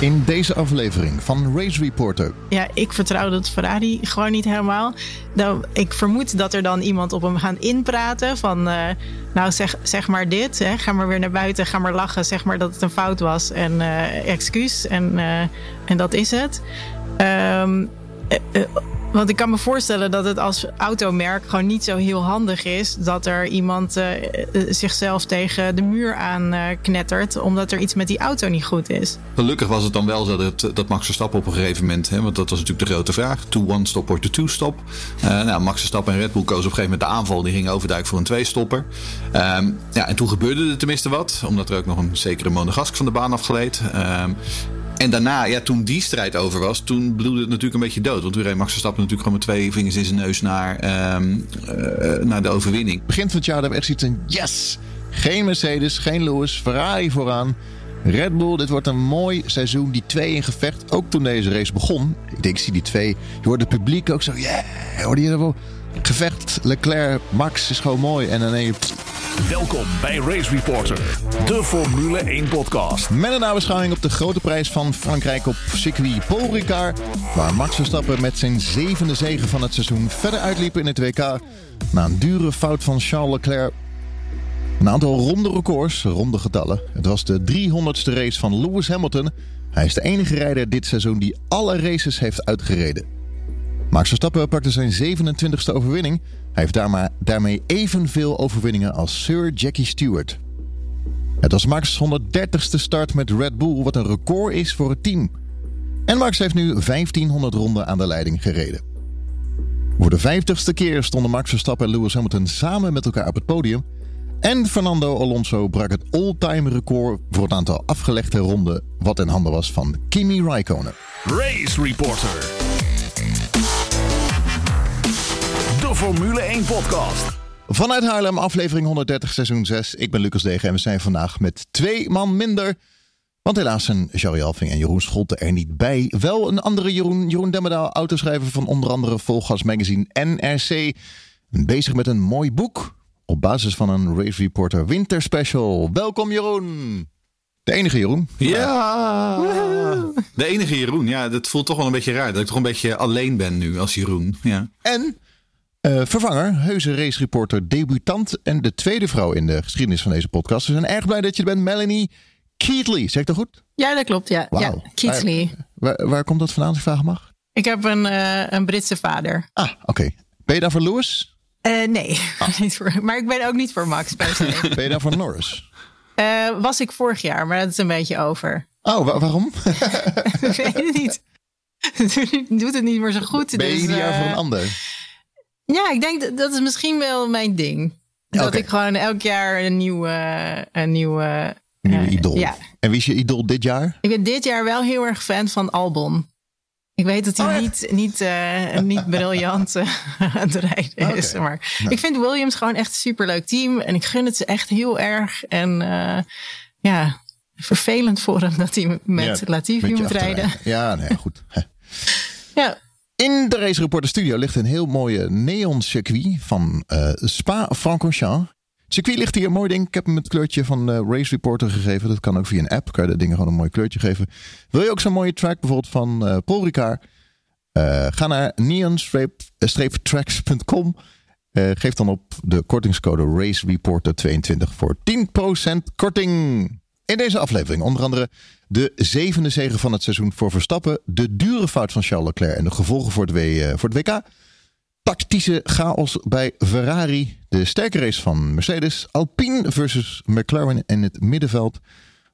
In deze aflevering van Race Reporter. Ja, ik vertrouw dat Ferrari gewoon niet helemaal. Ik vermoed dat er dan iemand op hem gaan inpraten. Van, uh, nou zeg, zeg maar dit. Hè. Ga maar weer naar buiten. Ga maar lachen. Zeg maar dat het een fout was. En uh, excuus. En, uh, en dat is het. Um, want ik kan me voorstellen dat het als automerk gewoon niet zo heel handig is dat er iemand uh, zichzelf tegen de muur aan uh, knettert, omdat er iets met die auto niet goed is. Gelukkig was het dan wel zo dat, dat Max Verstappen op een gegeven moment, hè, want dat was natuurlijk de grote vraag: to one stop of to two stop. Nou, Max Verstappen en Red Bull kozen op een gegeven moment de aanval, die gingen overduiken voor een twee-stopper. Um, ja, en toen gebeurde er tenminste wat, omdat er ook nog een zekere monegask van de baan afgeleed. Um, en daarna, ja, toen die strijd over was, toen bloedde het natuurlijk een beetje dood. Want toen reed Max Verstappen natuurlijk gewoon met twee vingers in zijn neus naar, um, uh, naar de overwinning. Begin van het jaar hebben we echt zoiets van, yes! Geen Mercedes, geen Lewis, Ferrari vooraan. Red Bull, dit wordt een mooi seizoen. Die twee in gevecht, ook toen deze race begon. Ik denk, ik zie die twee. Je hoort het publiek ook zo, yeah! Hoorde je dat wel? Gevecht, Leclerc, Max is gewoon mooi. En dan je... Welkom bij Race Reporter, de Formule 1 podcast. Met een nabeschouwing op de grote prijs van Frankrijk op circuit Paul Ricard. Waar Max Verstappen met zijn zevende zegen van het seizoen verder uitliep in het WK. Na een dure fout van Charles Leclerc. Een aantal ronde records, ronde getallen. Het was de 300ste race van Lewis Hamilton. Hij is de enige rijder dit seizoen die alle races heeft uitgereden. Max Verstappen pakte zijn 27e overwinning. Hij heeft daarmee evenveel overwinningen als Sir Jackie Stewart. Het was Max' 130ste start met Red Bull, wat een record is voor het team. En Max heeft nu 1500 ronden aan de leiding gereden. Voor de 50ste keer stonden Max Verstappen en Lewis Hamilton samen met elkaar op het podium. En Fernando Alonso brak het all-time record voor het aantal afgelegde ronden, wat in handen was van Kimi Raikkonen. Race Reporter. Formule 1 podcast. Vanuit Haarlem, aflevering 130, seizoen 6. Ik ben Lucas Degen en we zijn vandaag met twee man minder. Want helaas zijn Jarry Alving en Jeroen Scholte er niet bij. Wel een andere Jeroen, Jeroen Demmerdaal, autoschrijver van onder andere Volgas Magazine NRC. Bezig met een mooi boek op basis van een Race Reporter Winter Special. Welkom Jeroen! De enige Jeroen. Ja, de enige Jeroen. Ja, dat voelt toch wel een beetje raar. Dat ik toch een beetje alleen ben nu als Jeroen. Ja. En uh, vervanger, heuse race reporter, debutant en de tweede vrouw in de geschiedenis van deze podcast. We zijn erg blij dat je er bent, Melanie Keatley. Zeg ik dat goed? Ja, dat klopt. Ja, wow. ja Keatley. Waar, waar, waar, komt dat vandaan, als ik vragen mag? Ik heb een, uh, een Britse vader. Ah, oké. Okay. Ben je daar voor Lewis? Uh, nee, ah. niet voor, maar ik ben ook niet voor Max ben je daar voor Norris? Was ik vorig jaar, maar dat is een beetje over. Oh, wa waarom? ik weet het niet. Doet het niet meer zo goed. Ben je dus, ieder jaar voor een ander? Ja, ik denk dat, dat is misschien wel mijn ding. Dat okay. ik gewoon elk jaar een nieuwe, een nieuwe, nieuwe uh, idool. Ja. En wie is je idool dit jaar? Ik ben dit jaar wel heel erg fan van Albon. Ik weet dat hij oh, niet, niet, uh, niet briljant uh, aan het rijden is. Maar nou. ik vind Williams gewoon echt een superleuk team. En ik gun het ze echt heel erg. En uh, ja, vervelend voor hem dat hij met ja, Latifi moet rijden. Ja, nee, goed. ja. In de Race Reporter Studio ligt een heel mooie neon circuit van uh, Spa-Francorchamps. Circuit ligt hier mooi ding. Ik heb hem het kleurtje van uh, Race Reporter gegeven. Dat kan ook via een app. Kan je de dingen gewoon een mooi kleurtje geven. Wil je ook zo'n mooie track bijvoorbeeld van? Uh, ga naar neon-tracks.com. geef dan op de kortingscode Race Reporter 22 voor 10% korting. In deze aflevering onder andere de zevende zege van het seizoen voor Verstappen. De dure fout van Charles Leclerc en de gevolgen voor het, w, voor het WK. Tactische chaos bij Ferrari. De sterke race van Mercedes. Alpine versus McLaren in het middenveld.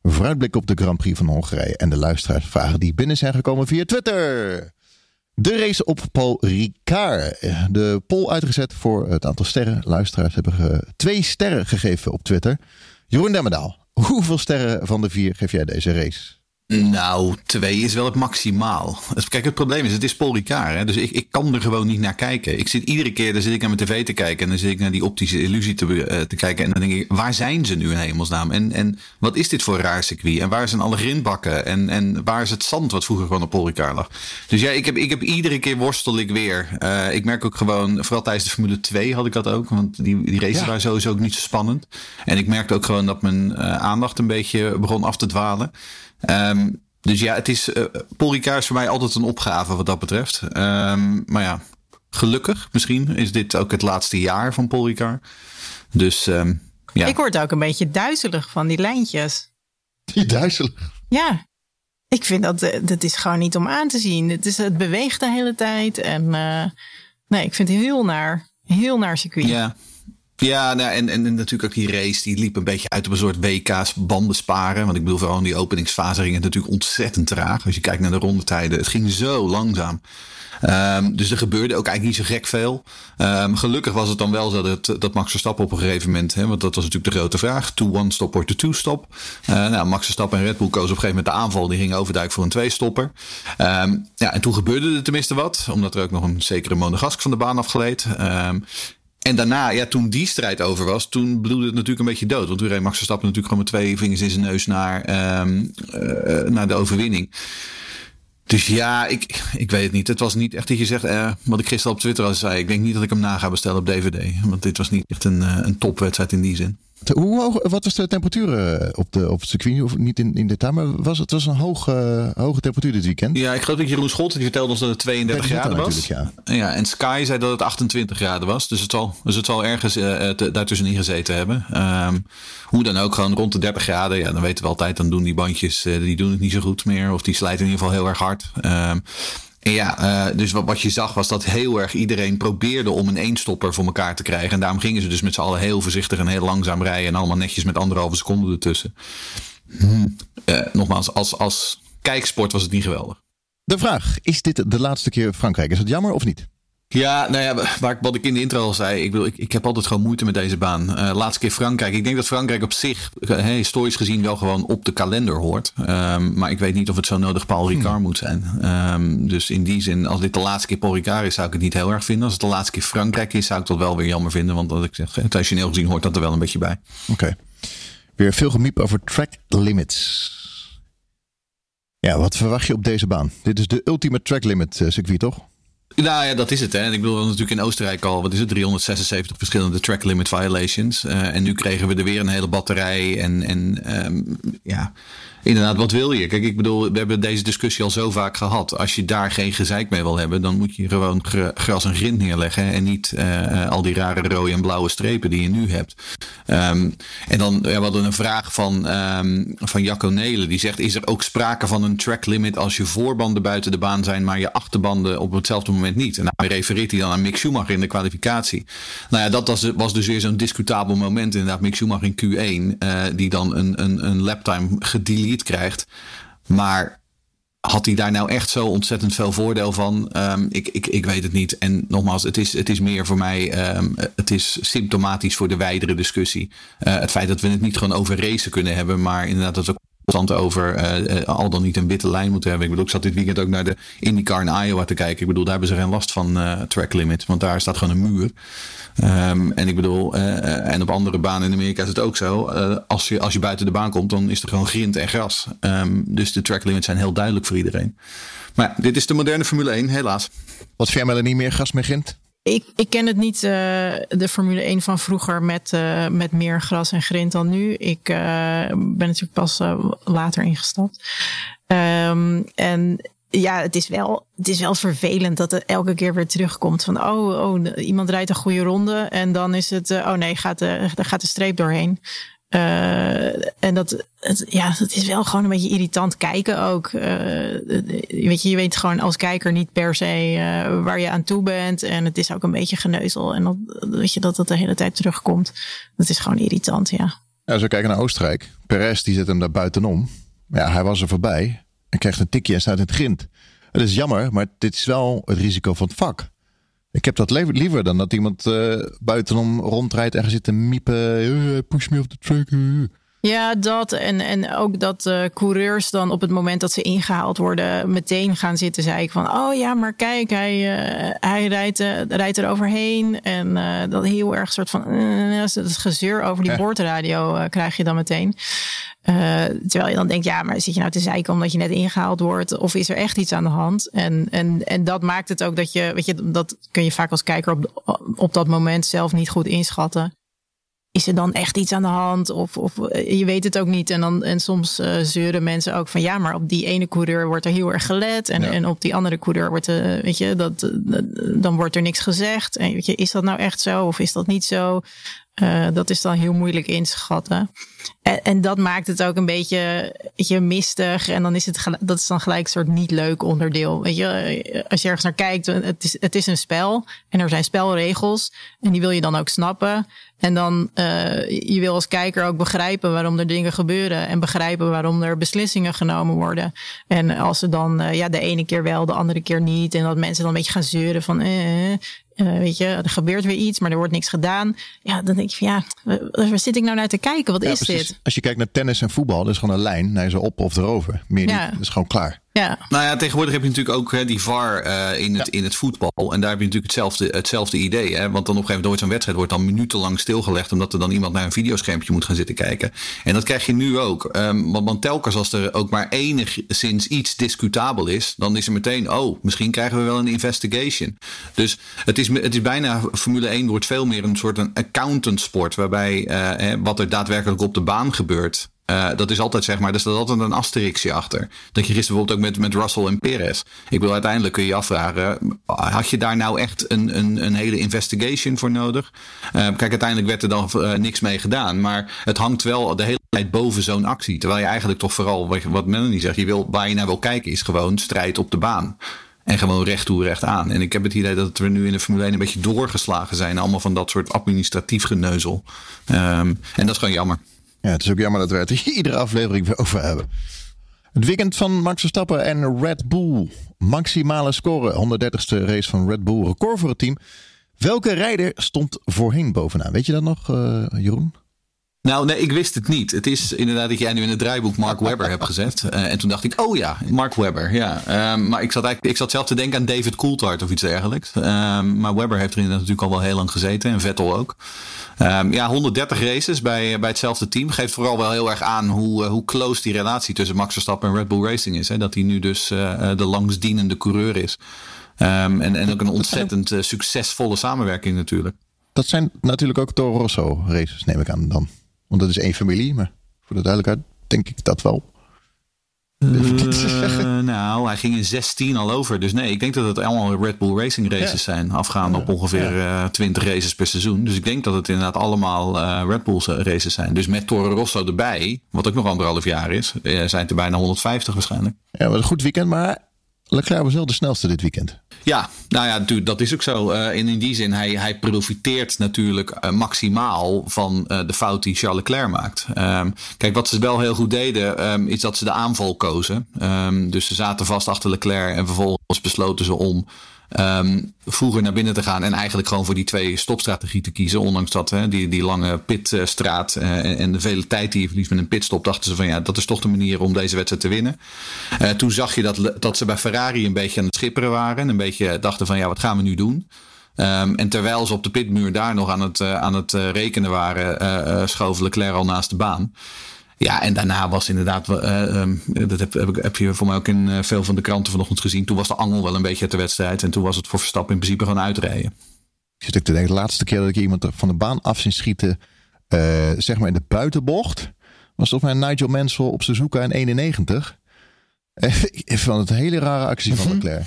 Vooruitblik op de Grand Prix van Hongarije. En de luisteraarsvragen die binnen zijn gekomen via Twitter. De race op Paul Ricard. De poll uitgezet voor het aantal sterren. Luisteraars hebben twee sterren gegeven op Twitter. Jeroen Demmerdaal. Hoeveel sterren van de vier geef jij deze race? Nou, twee is wel het maximaal. Kijk, het probleem is, het is Paul Ricard. Hè? Dus ik, ik kan er gewoon niet naar kijken. Ik zit iedere keer, dan zit ik naar mijn tv te kijken. En dan zit ik naar die optische illusie te, uh, te kijken. En dan denk ik, waar zijn ze nu in hemelsnaam? En, en wat is dit voor een raar circuit? En waar zijn alle grindbakken? En, en waar is het zand wat vroeger gewoon op Paul Ricard lag? Dus ja, ik heb, ik heb iedere keer worstel ik weer. Uh, ik merk ook gewoon, vooral tijdens de Formule 2 had ik dat ook. Want die, die races ja. waren sowieso ook niet zo spannend. En ik merkte ook gewoon dat mijn uh, aandacht een beetje begon af te dwalen. Um, dus ja, het is, uh, is voor mij altijd een opgave wat dat betreft. Um, maar ja, gelukkig misschien is dit ook het laatste jaar van Paul Ricard. Dus um, ja. Ik word ook een beetje duizelig van die lijntjes. Die duizelig? Ja. Ik vind dat, dat is gewoon niet om aan te zien. Het, is, het beweegt de hele tijd. En uh, nee, ik vind het heel naar. Heel naar circuit. Ja, ja, nou, en, en, natuurlijk ook die race, die liep een beetje uit op een soort WK's banden sparen. Want ik bedoel, vooral in die openingsfase ging het natuurlijk ontzettend traag. Als je kijkt naar de rondetijden, het ging zo langzaam. Um, dus er gebeurde ook eigenlijk niet zo gek veel. Um, gelukkig was het dan wel zo dat, dat Max Verstappen op een gegeven moment, hè, want dat was natuurlijk de grote vraag, to one stop of to two stop. Uh, nou, Max Verstappen en Red Bull kozen op een gegeven moment de aanval, die gingen overduik voor een twee stopper. Um, ja, en toen gebeurde er tenminste wat, omdat er ook nog een zekere Monegask van de baan afgeleed. En daarna, ja, toen die strijd over was, toen bloedde het natuurlijk een beetje dood. Want toen reed Max natuurlijk gewoon met twee vingers in zijn neus naar, um, uh, naar de overwinning. Dus ja, ik, ik weet het niet. Het was niet echt dat je zegt, eh, wat ik gisteren op Twitter al zei. Ik denk niet dat ik hem na ga bestellen op DVD. Want dit was niet echt een, uh, een topwedstrijd in die zin. Hoe hoog, wat was de temperatuur eh, op, de, op het circuit? Of niet in, in detail, maar was, het was een hoge, hoge temperatuur dit weekend. Ja, ik geloof dat Jeroen Scholte die vertelde ons dat het 32 graden was. Ja. ja, en Sky zei dat het 28 graden was. Dus het zal, dus het zal ergens uh, daartussenin gezeten hebben. Um, hoe dan ook, gewoon rond de 30 graden. Ja, dan weten we altijd, dan doen die bandjes, uh, die doen het niet zo goed meer. Of die slijten in ieder geval heel erg hard. Um, ja, uh, dus wat, wat je zag was dat heel erg iedereen probeerde om een eenstopper voor elkaar te krijgen. En daarom gingen ze dus met z'n allen heel voorzichtig en heel langzaam rijden. En allemaal netjes met anderhalve seconde ertussen. Hmm. Uh, nogmaals, als, als kijksport was het niet geweldig. De vraag, is dit de laatste keer Frankrijk? Is het jammer of niet? Ja, nou ja, waar, wat ik in de intro al zei. Ik, bedoel, ik, ik heb altijd gewoon moeite met deze baan. Uh, laatste keer Frankrijk. Ik denk dat Frankrijk op zich, hey, historisch gezien, wel gewoon op de kalender hoort. Um, maar ik weet niet of het zo nodig Paul Ricard hmm. moet zijn. Um, dus in die zin, als dit de laatste keer Paul Ricard is, zou ik het niet heel erg vinden. Als het de laatste keer Frankrijk is, zou ik dat wel weer jammer vinden. Want dat ik zeg, traditioneel gezien hoort dat er wel een beetje bij. Oké. Okay. Weer veel gemiep over track limits. Ja, wat verwacht je op deze baan? Dit is de ultieme track limit uh, circuit, toch? Nou ja, dat is het. Hè. En ik bedoel, natuurlijk in Oostenrijk al, wat is het, 376 verschillende track limit violations. Uh, en nu kregen we er weer een hele batterij. En, en um, ja, inderdaad, wat wil je? Kijk, ik bedoel, we hebben deze discussie al zo vaak gehad. Als je daar geen gezeik mee wil hebben, dan moet je gewoon gras en grind neerleggen. En niet uh, al die rare rode en blauwe strepen die je nu hebt. Um, en dan, ja, we hadden een vraag van, um, van Jacco Nelen. Die zegt, is er ook sprake van een track limit als je voorbanden buiten de baan zijn, maar je achterbanden op hetzelfde moment niet? En dan refereert hij dan aan Mick Schumacher in de kwalificatie. Nou ja, dat was, was dus weer zo'n discutabel moment inderdaad. Mick Schumacher in Q1, uh, die dan een, een, een laptime krijgt. Maar had hij daar nou echt zo ontzettend veel voordeel van? Um, ik, ik, ik weet het niet. En nogmaals, het is, het is meer voor mij, um, het is symptomatisch voor de wijdere discussie. Uh, het feit dat we het niet gewoon over racen kunnen hebben, maar inderdaad dat we over uh, al dan niet een witte lijn moeten hebben. Ik bedoel, ik zat dit weekend ook naar de IndyCar in Iowa te kijken. Ik bedoel, daar hebben ze geen last van uh, track limit, want daar staat gewoon een muur. Um, en ik bedoel, en op andere banen in Amerika is het ook zo. Als, je, als je buiten de baan komt, dan is er gewoon grind en gras. Um, dus de track limits zijn heel duidelijk voor iedereen. Maar dit is de moderne Formule 1, helaas. Wat vind niet meer gas, meer grind? Ik, ik ken het niet, uh, de Formule 1 van vroeger met, uh, met meer gras en grind dan nu. Ik uh, ben natuurlijk pas later ingestapt. Um, en ja, het is, wel, het is wel vervelend dat het elke keer weer terugkomt. Van oh, oh iemand rijdt een goede ronde. En dan is het, oh nee, gaat de, daar gaat de streep doorheen. Uh, en dat, ja, dat is wel gewoon een beetje irritant kijken ook. Uh, weet je, je weet gewoon als kijker niet per se uh, waar je aan toe bent. En het is ook een beetje geneuzel. En dat, weet je, dat dat de hele tijd terugkomt. Dat is gewoon irritant, ja. Ja, als we kijken naar Oostenrijk. Perez, die zit hem daar buitenom. Ja, hij was er voorbij. En krijgt een tikje en staat in het grind. Het is jammer, maar dit is wel het risico van het vak. Ik heb dat liever dan dat iemand uh, buitenom rondrijdt en zit te miepen. Uh, push me off the track. Uh. Ja, dat. En, en ook dat uh, coureurs dan op het moment dat ze ingehaald worden, meteen gaan zitten zeiken van, oh ja, maar kijk, hij, uh, hij rijdt, uh, rijdt er overheen. En dat heel erg soort van, dat gezeur over die boordradio krijg je dan meteen. terwijl je dan denkt, ja, maar zit je nou te zeiken omdat je net ingehaald wordt? Of is er echt iets aan de hand? En, en, en dat maakt het ook dat je, weet je, dat kun je vaak als kijker op, op dat moment zelf niet goed inschatten. Is er dan echt iets aan de hand? Of, of eh, je weet het ook niet. En, dan, en soms uh, zeuren mensen ook van ja, maar op die ene coureur wordt er heel erg gelet. En, en op die andere coureur wordt, uh, weet je, dat, dan wordt er niks gezegd. En weet je, is dat nou echt zo of is dat niet zo? Uh, dat is dan heel moeilijk in te schatten. En, en, dat maakt het ook een beetje, beetje mistig. En dan is het, dat is dan gelijk een soort niet leuk onderdeel. Weet je, als je ergens naar kijkt, het is, het is een spel. En er zijn spelregels. En die wil je dan ook snappen. En dan, uh, je wil als kijker ook begrijpen waarom er dingen gebeuren. En begrijpen waarom er beslissingen genomen worden. En als ze dan, ja, de ene keer wel, de andere keer niet. En dat mensen dan een beetje gaan zeuren van, eh, uh, weet je, er gebeurt weer iets, maar er wordt niks gedaan. Ja, dan denk je van ja, waar zit ik nou naar te kijken? Wat ja, is precies. dit? Als je kijkt naar tennis en voetbal, dat is gewoon een lijn. naar ze op of erover. Meer Ja. niet. Dat is gewoon klaar. Ja, Nou ja, tegenwoordig heb je natuurlijk ook hè, die VAR eh, in, het, in het voetbal. En daar heb je natuurlijk hetzelfde, hetzelfde idee. Hè? Want dan op een gegeven moment wordt zo'n wedstrijd wordt dan minutenlang stilgelegd. Omdat er dan iemand naar een videoschermpje moet gaan zitten kijken. En dat krijg je nu ook. Ehm, want, want telkens als er ook maar enigszins iets discutabel is. Dan is er meteen, oh, misschien krijgen we wel een investigation. Dus het is, het is bijna, Formule 1 wordt veel meer een soort een accountant sport. Waarbij eh, hè, wat er daadwerkelijk op de baan gebeurt. Uh, dat is altijd zeg maar, er staat altijd een asterixje achter. Dat je gisteren bijvoorbeeld ook met, met Russell en Perez. Ik wil uiteindelijk kun je afvragen, had je daar nou echt een, een, een hele investigation voor nodig? Uh, kijk, uiteindelijk werd er dan uh, niks mee gedaan. Maar het hangt wel de hele tijd boven zo'n actie. Terwijl je eigenlijk toch vooral, wat, wat Melanie zegt, je wil, waar je naar wil kijken is gewoon strijd op de baan. En gewoon recht toe, recht aan. En ik heb het idee dat we nu in de Formule 1 een beetje doorgeslagen zijn. Allemaal van dat soort administratief geneuzel. Um, en dat is gewoon jammer. Ja, het is ook jammer dat we het iedere aflevering weer over hebben. Het weekend van Max Verstappen en Red Bull. Maximale score, 130ste race van Red Bull. Record voor het team. Welke rijder stond voorheen bovenaan? Weet je dat nog, uh, Jeroen? Nou, nee, ik wist het niet. Het is inderdaad dat jij nu in het draaiboek Mark Webber hebt gezet. Uh, en toen dacht ik, oh ja, Mark Webber. Ja. Um, maar ik zat, eigenlijk, ik zat zelf te denken aan David Coulthard of iets dergelijks. Um, maar Webber heeft er inderdaad natuurlijk al wel heel lang gezeten. En Vettel ook. Um, ja, 130 races bij, bij hetzelfde team. Geeft vooral wel heel erg aan hoe, uh, hoe close die relatie tussen Max Verstappen en Red Bull Racing is. Hè? Dat hij nu dus uh, de langstdienende coureur is. En, en ook een ontzettend uh, succesvolle samenwerking natuurlijk. Dat zijn natuurlijk ook Toro Rosso races, neem ik aan dan. Want dat is één familie, maar voor de duidelijkheid denk ik dat wel. Uh, nou, hij ging in 16 al over. Dus nee, ik denk dat het allemaal Red Bull Racing races ja. zijn. Afgaande ja. op ongeveer uh, 20 races per seizoen. Dus ik denk dat het inderdaad allemaal uh, Red Bull races zijn. Dus met Toro Rosso erbij, wat ook nog anderhalf jaar is, eh, zijn het er bijna 150 waarschijnlijk. Ja, wat een goed weekend, maar Leclerc was wel de snelste dit weekend. Ja, nou ja, dat is ook zo. Uh, en in die zin, hij, hij profiteert natuurlijk uh, maximaal van uh, de fout die Charles Leclerc maakt. Um, kijk, wat ze wel heel goed deden, um, is dat ze de aanval kozen. Um, dus ze zaten vast achter Leclerc en vervolgens besloten ze om um, vroeger naar binnen te gaan en eigenlijk gewoon voor die twee stopstrategie te kiezen. Ondanks dat, hè, die, die lange pitstraat uh, en, de vele tijd die je verliest met een pitstop, dachten ze van ja, dat is toch de manier om deze wedstrijd te winnen. Uh, toen zag je dat, dat ze bij Ferrari een beetje aan het schipperen waren en een beetje dachten van ja, wat gaan we nu doen? Um, en terwijl ze op de pitmuur daar nog aan het, uh, aan het rekenen waren, schoof Leclerc al naast de baan. Ja, en daarna was inderdaad, uh, um, dat heb, heb, heb, je voor mij ook in uh, veel van de kranten vanochtend gezien. Toen was de angel wel een beetje uit de wedstrijd. En toen was het voor Verstappen in principe gewoon uitrijden. Ik zit ook te denken, de laatste keer dat ik iemand van de baan af zien schieten, uh, zeg maar in de buitenbocht, was volgens mij Nigel Mansell op Suzuka in 91. Ik vond het een hele rare actie van Leclerc.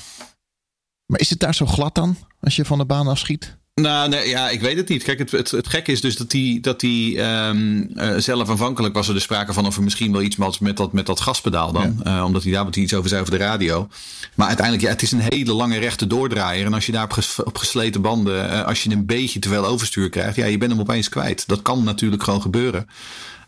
Maar is het daar zo glad dan, als je van de baan afschiet? Nou, nee, ja, ik weet het niet. Kijk, het, het, het gekke is dus dat hij dat die, um, uh, zelf aanvankelijk was er dus sprake van of er misschien wel iets was met dat, met dat gaspedaal dan. Ja. Uh, omdat hij daar wat iets over zei over de radio. Maar uiteindelijk, ja, het is een hele lange rechte doordraaier. En als je daar op, ges, op gesleten banden, uh, als je een beetje te veel overstuur krijgt, ja, je bent hem opeens kwijt. Dat kan natuurlijk gewoon gebeuren.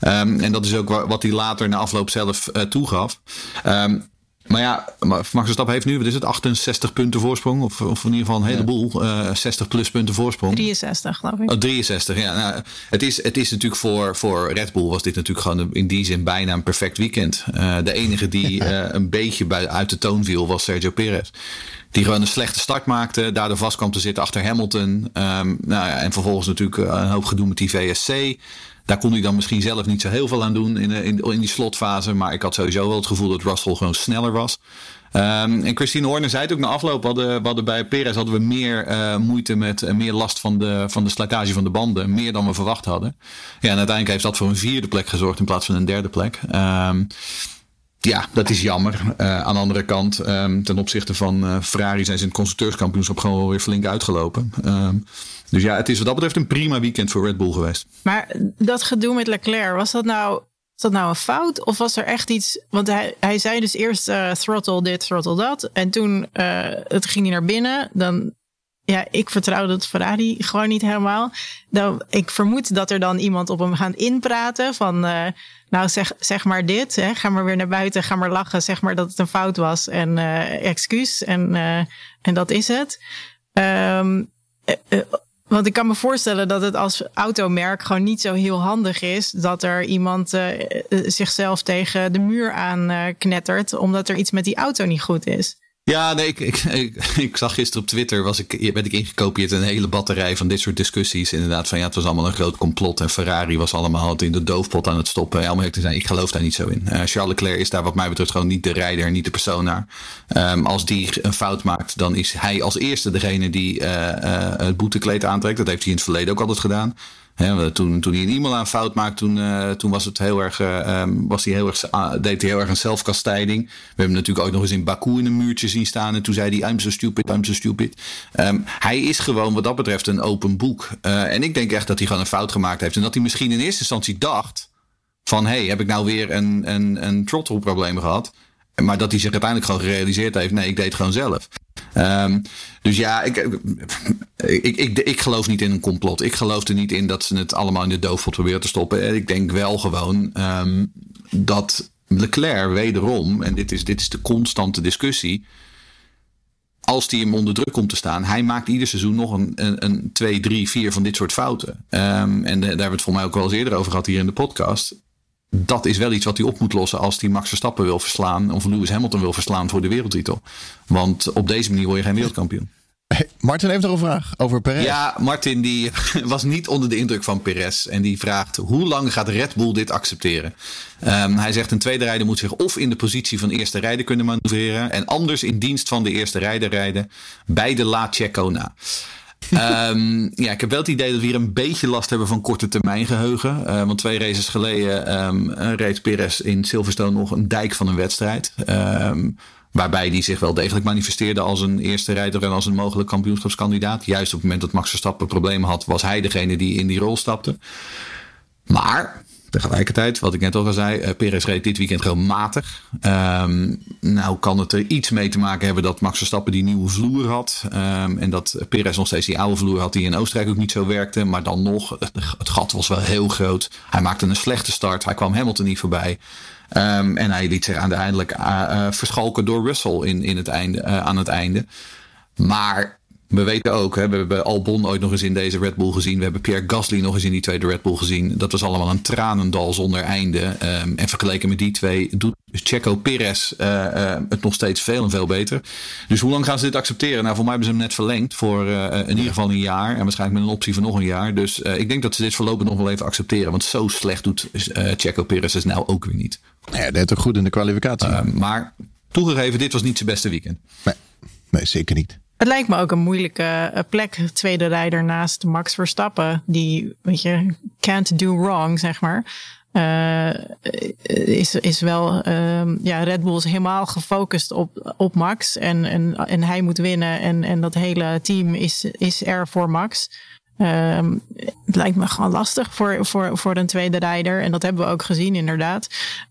Um, en dat is ook wat hij later na afloop zelf toegaf. Um, maar ja, Max Verstappen heeft nu, wat is het, 68 punten voorsprong. Of, of in ieder geval een heleboel, ja. uh, 60 plus punten voorsprong. 63 geloof ik. Oh, 63, ja. Nou, het, is, het is natuurlijk voor, voor Red Bull was dit natuurlijk gewoon in die zin bijna een perfect weekend. Uh, de enige die uh, een beetje bij, uit de toon viel was Sergio Perez. Die gewoon een slechte start maakte. Daardoor vast kwam te zitten achter Hamilton. Um, nou ja, en vervolgens natuurlijk een hoop gedoe met die VSC. Daar kon hij dan misschien zelf niet zo heel veel aan doen in, in, in die slotfase. Maar ik had sowieso wel het gevoel dat Russell gewoon sneller was. Um, en Christine Horner zei het ook na afloop. Hadden, hadden bij Perez hadden we meer uh, moeite met uh, meer last van de, van de slijtage van de banden. Meer dan we verwacht hadden. Ja, en uiteindelijk heeft dat voor een vierde plek gezorgd in plaats van een derde plek. Um, ja, dat is jammer. Uh, aan de andere kant, um, ten opzichte van Ferrari zijn ze in het constructeurskampioenschap gewoon wel weer flink uitgelopen. dus ja, het is wat dat betreft een prima weekend voor Red Bull geweest. Maar dat gedoe met Leclerc, was dat nou dat nou een fout? Of was er echt iets. Want hij, hij zei dus eerst uh, throttle dit, throttle dat. En toen het ging hij naar binnen. Dan. Ja, ik vertrouwde het Ferrari gewoon niet helemaal. Dan, ik vermoed dat er dan iemand op hem gaat inpraten. Van. Uh, nou, zeg, zeg maar dit. Hè. Ga maar weer naar buiten. Ga maar lachen. Zeg maar dat het een fout was. En excuus. En, en dat is het. Um, want ik kan me voorstellen dat het als automerk gewoon niet zo heel handig is dat er iemand uh, zichzelf tegen de muur aan uh, knettert, omdat er iets met die auto niet goed is. Ja, nee, ik, ik, ik, zag gisteren op Twitter, was ik, werd ik ingekopieerd een hele batterij van dit soort discussies. Inderdaad, van ja, het was allemaal een groot complot en Ferrari was allemaal in de doofpot aan het stoppen. Ja, om te zijn, ik geloof daar niet zo in. Uh, Charles Leclerc is daar wat mij betreft gewoon niet de rijder, niet de persoon. Um, als die een fout maakt, dan is hij als eerste degene die uh, uh, het boetekleed aantrekt. Dat heeft hij in het verleden ook altijd gedaan toen, toen hij een e-mail aan fout maakte, toen, uh, toen was het heel erg, uh, was hij heel erg, deed hij heel erg een zelfkastijding. We hebben hem natuurlijk ook nog eens in Baku in een muurtje zien staan. En toen zei hij, I'm so stupid, I'm so stupid. Um, hij is gewoon wat dat betreft een open boek. en ik denk echt dat hij gewoon een fout gemaakt heeft. En dat hij misschien in eerste instantie dacht van, hey, heb ik nou weer een, een, een throttle probleem gehad? Maar dat hij zich uiteindelijk gewoon gerealiseerd heeft, nee, ik deed het gewoon zelf. Um, dus ja, ik, ik, ik, ik, geloof niet in een complot. Ik geloof er niet in dat ze het allemaal in de doofpot proberen te stoppen. Ik denk wel gewoon um, dat Leclerc wederom, en dit is, dit is de constante discussie. Als die hem onder druk komt te staan, hij maakt ieder seizoen nog een, een, een twee, drie, vier van dit soort fouten. Um, en daar hebben we het voor mij ook wel eens eerder over gehad hier in de podcast dat is wel iets wat hij op moet lossen als hij Max Verstappen wil verslaan. Of Lewis Hamilton wil verslaan voor de wereldtitel. Want op deze manier word je geen wereldkampioen. Hey, Martin heeft nog een vraag over Perez. Ja, Martin die was niet onder de indruk van Perez. En die vraagt, hoe lang gaat Red Bull dit accepteren? Um, hij zegt, een tweede rijder moet zich of in de positie van eerste rijder kunnen manoeuvreren. En anders in dienst van de eerste rijder rijden. Beide laat Checo na um, ja, ik heb wel het idee dat we hier een beetje last hebben van korte termijn geheugen. Uh, want twee races geleden um, reed Perez in Silverstone nog een dijk van een wedstrijd. Um, waarbij die zich wel degelijk manifesteerde als een eerste rijder en als een mogelijk kampioenschapskandidaat. Juist op het moment dat Max Verstappen problemen had, was hij degene die in die rol stapte. Maar Tegelijkertijd, wat ik net al zei, uh, Perez reed dit weekend gewoon matig. Um, nou kan het er iets mee te maken hebben dat Max Verstappen die nieuwe vloer had. Um, en dat Perez nog steeds die oude vloer had die in Oostenrijk ook niet zo werkte. Maar dan nog, het gat was wel heel groot. Hij maakte een slechte start. Hij kwam Hamilton niet voorbij. Um, en hij liet zich uiteindelijk uh, uh, verschalken door Russell in, in het einde, uh, aan het einde. Maar we weten ook, hè, we hebben Albon ooit nog eens in deze Red Bull gezien. We hebben Pierre Gasly nog eens in die tweede Red Bull gezien. Dat was allemaal een tranendal zonder einde. Um, en vergeleken met die twee doet Checo Perez uh, uh, het nog steeds veel en veel beter. Dus hoe lang gaan ze dit accepteren? Nou, voor mij hebben ze hem net verlengd voor uh, in ieder geval een jaar. En waarschijnlijk met een optie van nog een jaar. Dus ik denk dat ze dit voorlopig nog wel even accepteren. Want zo slecht doet Checo Perez het nou ook weer niet. Ja, dat deed ook goed in de kwalificatie. Ehm, maar toegegeven, dit was niet zijn beste weekend. Nee, nee zeker niet. Het lijkt me ook een moeilijke eh, plek, tweede rijder naast Max Verstappen. Die, weet je, can't do wrong, zeg maar. Uh, is, is wel, uh, ja, Red Bull is helemaal gefocust op, op Max. En, en, en hij moet winnen. En, en dat hele team is, is er voor Max. Um, het lijkt me gewoon lastig voor, voor, voor een tweede rijder. En dat hebben we ook gezien, inderdaad.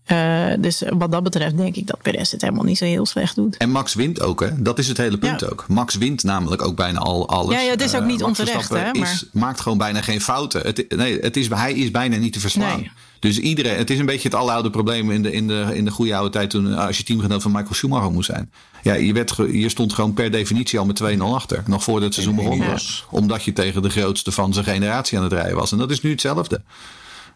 Uh, dus wat dat betreft denk ik dat Perez het helemaal niet zo heel slecht doet. En Max wint ook, hè? Dat is het hele punt ja. ook. Max wint namelijk ook bijna al alles. Ja, ja het is ook niet uh, onterecht, hè? Maar... Is, maakt gewoon bijna geen fouten. Het, nee, het is, hij is bijna niet te verslaan. Nee. Dus iedereen, het is een beetje het aloude probleem in de, in de, in de goede oude tijd toen als je teamgenoot van Michael Schumacher moest zijn. Ja, je, werd, je stond gewoon per definitie al met 2-0 achter. Nog voordat het seizoen begon was. Omdat je tegen de grootste van zijn generatie aan het rijden was. En dat is nu hetzelfde.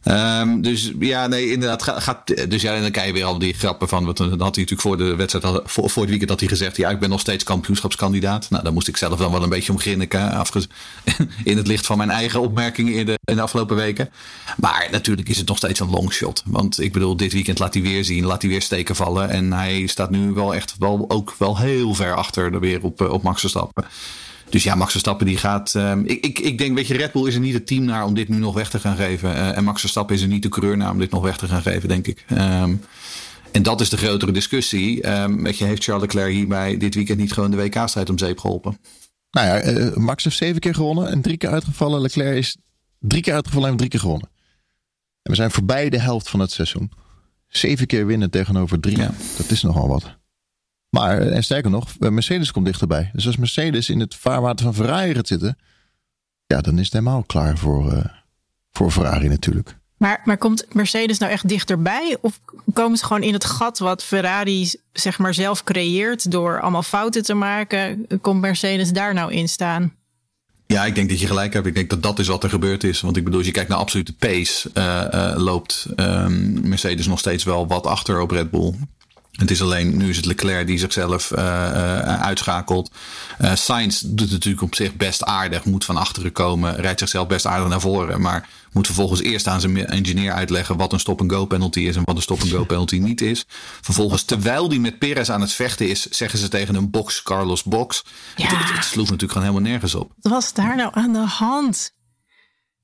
Ehm, dus ja, nee, inderdaad. Gaat, dus ja, dan krijg je weer al die grappen van. Wat, dan had hij natuurlijk voor de wedstrijd, voor, voor het weekend had hij gezegd: Ja, ik ben nog steeds kampioenschapskandidaat. Nou, daar moest ik zelf dan wel een beetje om grinniken. in het licht van mijn eigen opmerkingen in de, in de afgelopen weken. Maar natuurlijk is het nog steeds een longshot. Want ik bedoel, dit weekend laat hij weer zien, laat hij weer steken vallen. En hij staat nu wel echt wel, ook wel heel ver achter de weer op, op Max Verstappen. Dus ja, Max Verstappen die gaat. Um, ik, ik, ik denk, weet je, Red Bull is er niet het team naar om dit nu nog weg te gaan geven. Uh, en Max Verstappen is er niet de coureur naar om dit nog weg te gaan geven, denk ik. Um, en dat is de grotere discussie. Um, weet je, heeft Charles Leclerc hierbij dit weekend niet gewoon de WK-strijd om zeep geholpen? Nou ja, uh, Max heeft zeven keer gewonnen en drie keer uitgevallen. Leclerc is drie keer uitgevallen en drie keer gewonnen. En we zijn voorbij de helft van het seizoen. Zeven keer winnen tegenover drie. Ja. Dat is nogal wat. Maar, eh, en sterker nog, Mercedes komt dichterbij. Dus als Mercedes in het vaarwater van Ferrari gaat zitten, ja, dan is het helemaal klaar voor, uh, voor Ferrari natuurlijk. Maar, maar komt Mercedes nou echt dichterbij? Of komen ze gewoon in het gat wat Ferrari zeg maar zelf creëert door allemaal fouten te maken? Komt Mercedes daar nou in staan? Ja, ik denk dat je gelijk hebt. Ik denk dat dat is wat er gebeurd is. Want ik bedoel, als je kijkt naar absolute pace, uh, uh, loopt um, Mercedes nog steeds wel wat achter op Red Bull. Het is alleen, nu is het Leclerc die zichzelf uh, uh, uitschakelt. Uh, Sainz doet het natuurlijk op zich best aardig. Moet van achteren komen. Rijdt zichzelf best aardig naar voren. Maar moet vervolgens eerst aan zijn engineer uitleggen wat een stop-and-go penalty is en wat een stop-and-go penalty niet is. Vervolgens, terwijl die met Perez aan het vechten is, zeggen ze tegen een box, Carlos Box. Ja. Het, het, sloeg natuurlijk gewoon helemaal nergens op. Wat was daar nou aan de hand?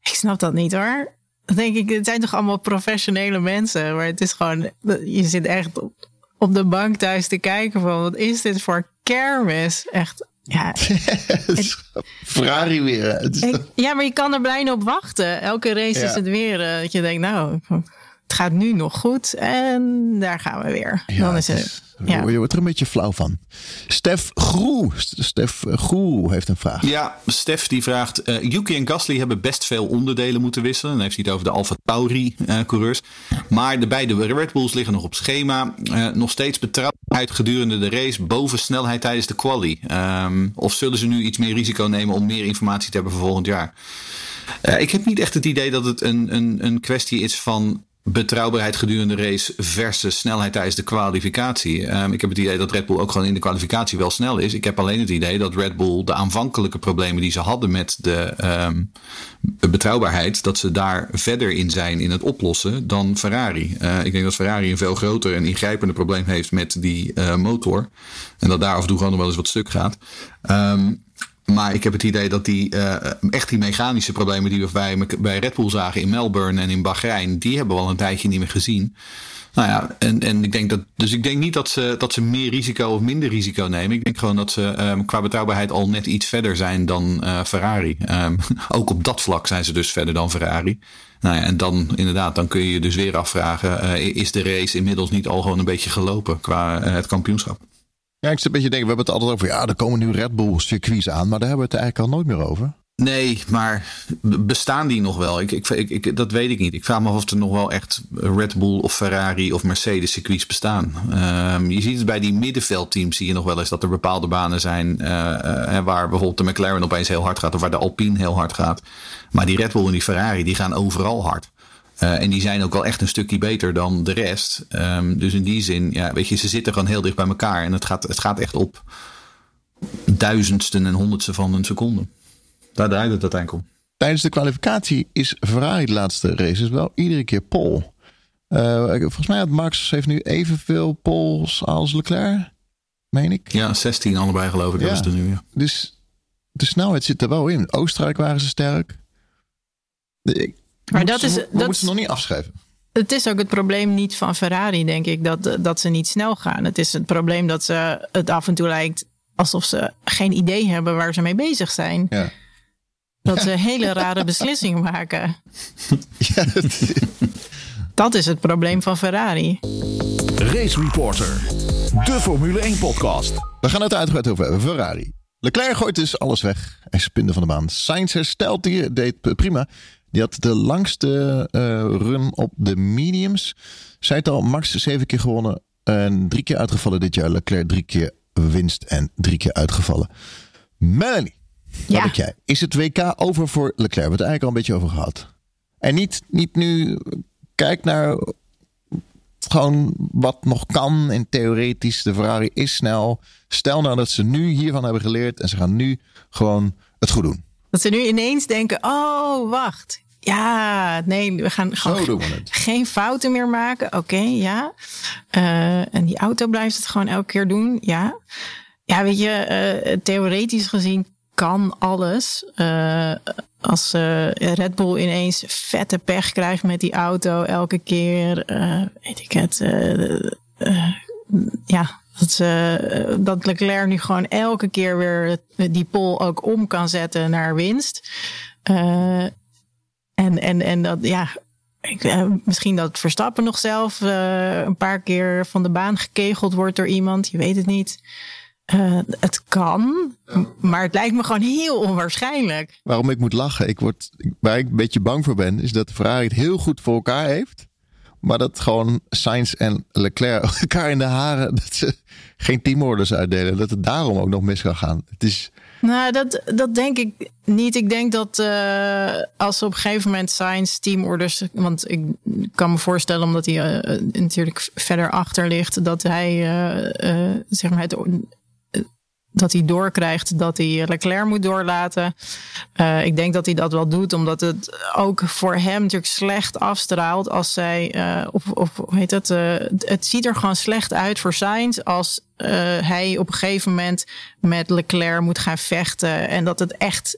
Ik snap dat niet hoor. Dan denk ik, het zijn toch allemaal professionele mensen. Maar het is gewoon, je zit echt op op de bank thuis te kijken van wat is dit voor kermis? Echt, ja. Ferrari weer. ja, maar je kan er bijna op wachten. Elke race is het weer uh, dat je denkt, nou, het gaat nu nog goed en daar gaan we weer. Ja, Dan is het. Ja. Je wordt er een beetje flauw van. Stef Groe. Stef Groe heeft een vraag. Ja, Stef die vraagt. Uh, Yuki en Gasly hebben best veel onderdelen moeten wisselen. Dan heeft hij het over de Alfa Tauri uh, coureurs. Maar de beide Red Bulls liggen nog op schema. Uh, nog steeds betrouwbaarheid gedurende de race. Boven snelheid tijdens de quali. Um, of zullen ze nu iets meer risico nemen om meer informatie te hebben voor volgend jaar? ik heb niet echt het idee dat het een, een, een kwestie is van betrouwbaarheid gedurende de race versus snelheid tijdens de kwalificatie. Um, ik heb het idee dat Red Bull ook gewoon in de kwalificatie wel snel is. Ik heb alleen het idee dat Red Bull de aanvankelijke problemen die ze hadden met de um, betrouwbaarheid, dat ze daar verder in zijn in het oplossen dan Ferrari. Uh, ik denk dat Ferrari een veel groter en ingrijpender probleem heeft met die uh, motor. En dat daar af en toe gewoon nog wel eens wat stuk gaat. Um, maar ik heb het idee dat die uh, echt die mechanische problemen die we bij, bij Red Bull zagen in Melbourne en in Bahrein, die hebben we al een tijdje niet meer gezien. Nou ja, en, en ik denk dat. Dus ik denk niet dat ze, dat ze meer risico of minder risico nemen. Ik denk gewoon dat ze um, qua betrouwbaarheid al net iets verder zijn dan uh, Ferrari. Um, ook op dat vlak zijn ze dus verder dan Ferrari. Nou ja, en dan inderdaad, dan kun je je dus weer afvragen: uh, is de race inmiddels niet al gewoon een beetje gelopen qua het kampioenschap? Ja, ik een beetje denken, we hebben het altijd over, ja, er komen nu Red Bull circuits aan, maar daar hebben we het eigenlijk al nooit meer over. Nee, maar bestaan die nog wel? Ik, ik, ik, dat weet ik niet. Ik vraag me af of er nog wel echt Red Bull of Ferrari of Mercedes circuits bestaan. Um, je ziet het bij die middenveldteams zie je nog wel eens dat er bepaalde banen zijn uh, waar bijvoorbeeld de McLaren opeens heel hard gaat of waar de Alpine heel hard gaat. Maar die Red Bull en die Ferrari die gaan overal hard. Uh, en die zijn ook wel echt een stukje beter dan de rest. Um, dus in die zin, ja, weet je, ze zitten gewoon heel dicht bij elkaar. En het gaat, het gaat echt op duizendsten en honderdsten van een seconde. Daar draait het uiteindelijk om. Tijdens de kwalificatie is Ferrari de laatste races wel iedere keer pole. Uh, volgens mij had Max heeft nu evenveel poles als Leclerc, meen ik. Ja, 16 allebei geloof ik. Ja. Dat is er nu, ja. Dus de snelheid zit er wel in. Oostenrijk waren ze sterk. Maar dat is. dat moeten ze nog niet afschrijven. Het is ook het probleem niet van Ferrari, denk ik, dat, dat ze niet snel gaan. Het is het probleem dat ze het af en toe lijkt alsof ze geen idee hebben waar ze mee bezig zijn. Ja. Dat ze hele rare beslissingen maken. Ja, dat is het probleem van Ferrari. Race Reporter, de Formule 1 podcast. We gaan het uitgebreid over hebben. Ferrari. Leclerc gooit dus alles weg. Hij spinde van de baan. Sainz herstelt die, deed prima. Die had de langste uh, run op de mediums. Zij het al, Max zeven keer gewonnen. En drie keer uitgevallen dit jaar. Leclerc drie keer winst en drie keer uitgevallen. Melanie, ja. wat jij? Is het WK over voor Leclerc? We hebben het eigenlijk al een beetje over gehad. En niet, niet nu, kijk naar gewoon wat nog kan. En theoretisch, de Ferrari is snel. Stel nou dat ze nu hiervan hebben geleerd en ze gaan nu gewoon het goed doen. Dat ze nu ineens denken: oh, wacht. Ja, nee, we gaan gewoon Zo we geen fouten meer maken. Oké, ja. Eh, en die auto blijft het gewoon elke keer doen. Ja. Ja, weet je, eh, theoretisch gezien kan alles. Eh, als Red Bull ineens vette pech krijgt met die auto elke keer, weet ik het. ja, dat, ze, dat Leclerc nu gewoon elke keer weer die pol ook om kan zetten naar winst. Eh, en, en, en dat, ja, ik, eh, misschien dat Verstappen nog zelf eh, een paar keer van de baan gekegeld wordt door iemand. Je weet het niet. Eh, het kan, maar het lijkt me gewoon heel onwaarschijnlijk. Waarom ik moet lachen, ik word, waar ik een beetje bang voor ben, is dat Ferrari het heel goed voor elkaar heeft. Maar dat gewoon Sainz en Leclerc elkaar in de haren, dat ze geen teamorders uitdelen. Dat het daarom ook nog mis kan gaan. Het is, Nou, dat, dat denk ik niet. Ik denk dat eh, als op een gegeven moment Science teamorders. Want ik kan me voorstellen, omdat hij eh, natuurlijk verder achter ligt, dat hij eh, eh, zeg maar het. Dat hij doorkrijgt dat hij Leclerc moet doorlaten. Eh, ik denk dat hij dat wel doet, omdat het ook voor hem natuurlijk slecht afstraalt als zij. eh, of, of hoe heet het? eh, het ziet er gewoon slecht uit voor Sainz als hij op een gegeven moment met Leclerc moet gaan vechten. En dat het echt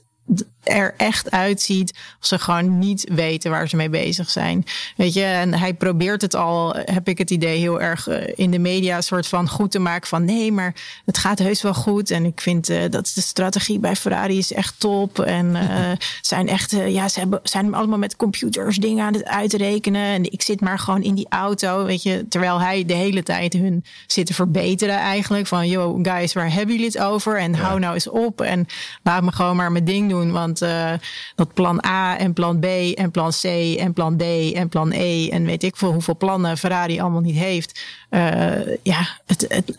er echt uitziet als ze gewoon niet weten waar ze mee bezig zijn. Weet je, en hij probeert het al, heb ik het idee, heel erg eh, in de media soort van goed te maken van nee, maar het gaat heus wel goed. En ik vind eh, dat de strategie bij Ferrari is echt top. En eh, zijn echt, ja, ze hebben, zijn allemaal met computers dingen aan het uitrekenen. En ik zit maar gewoon in die auto, weet je, terwijl hij de hele tijd hun zit te verbeteren eigenlijk. Van, yo, guys, waar hebben jullie het over? En hou nou eens op en laat me gewoon maar mijn ding doen. Want uh, dat plan A en plan B en plan C en plan D en plan E en weet ik veel hoeveel plannen Ferrari allemaal niet heeft. Uh, ja, het, het,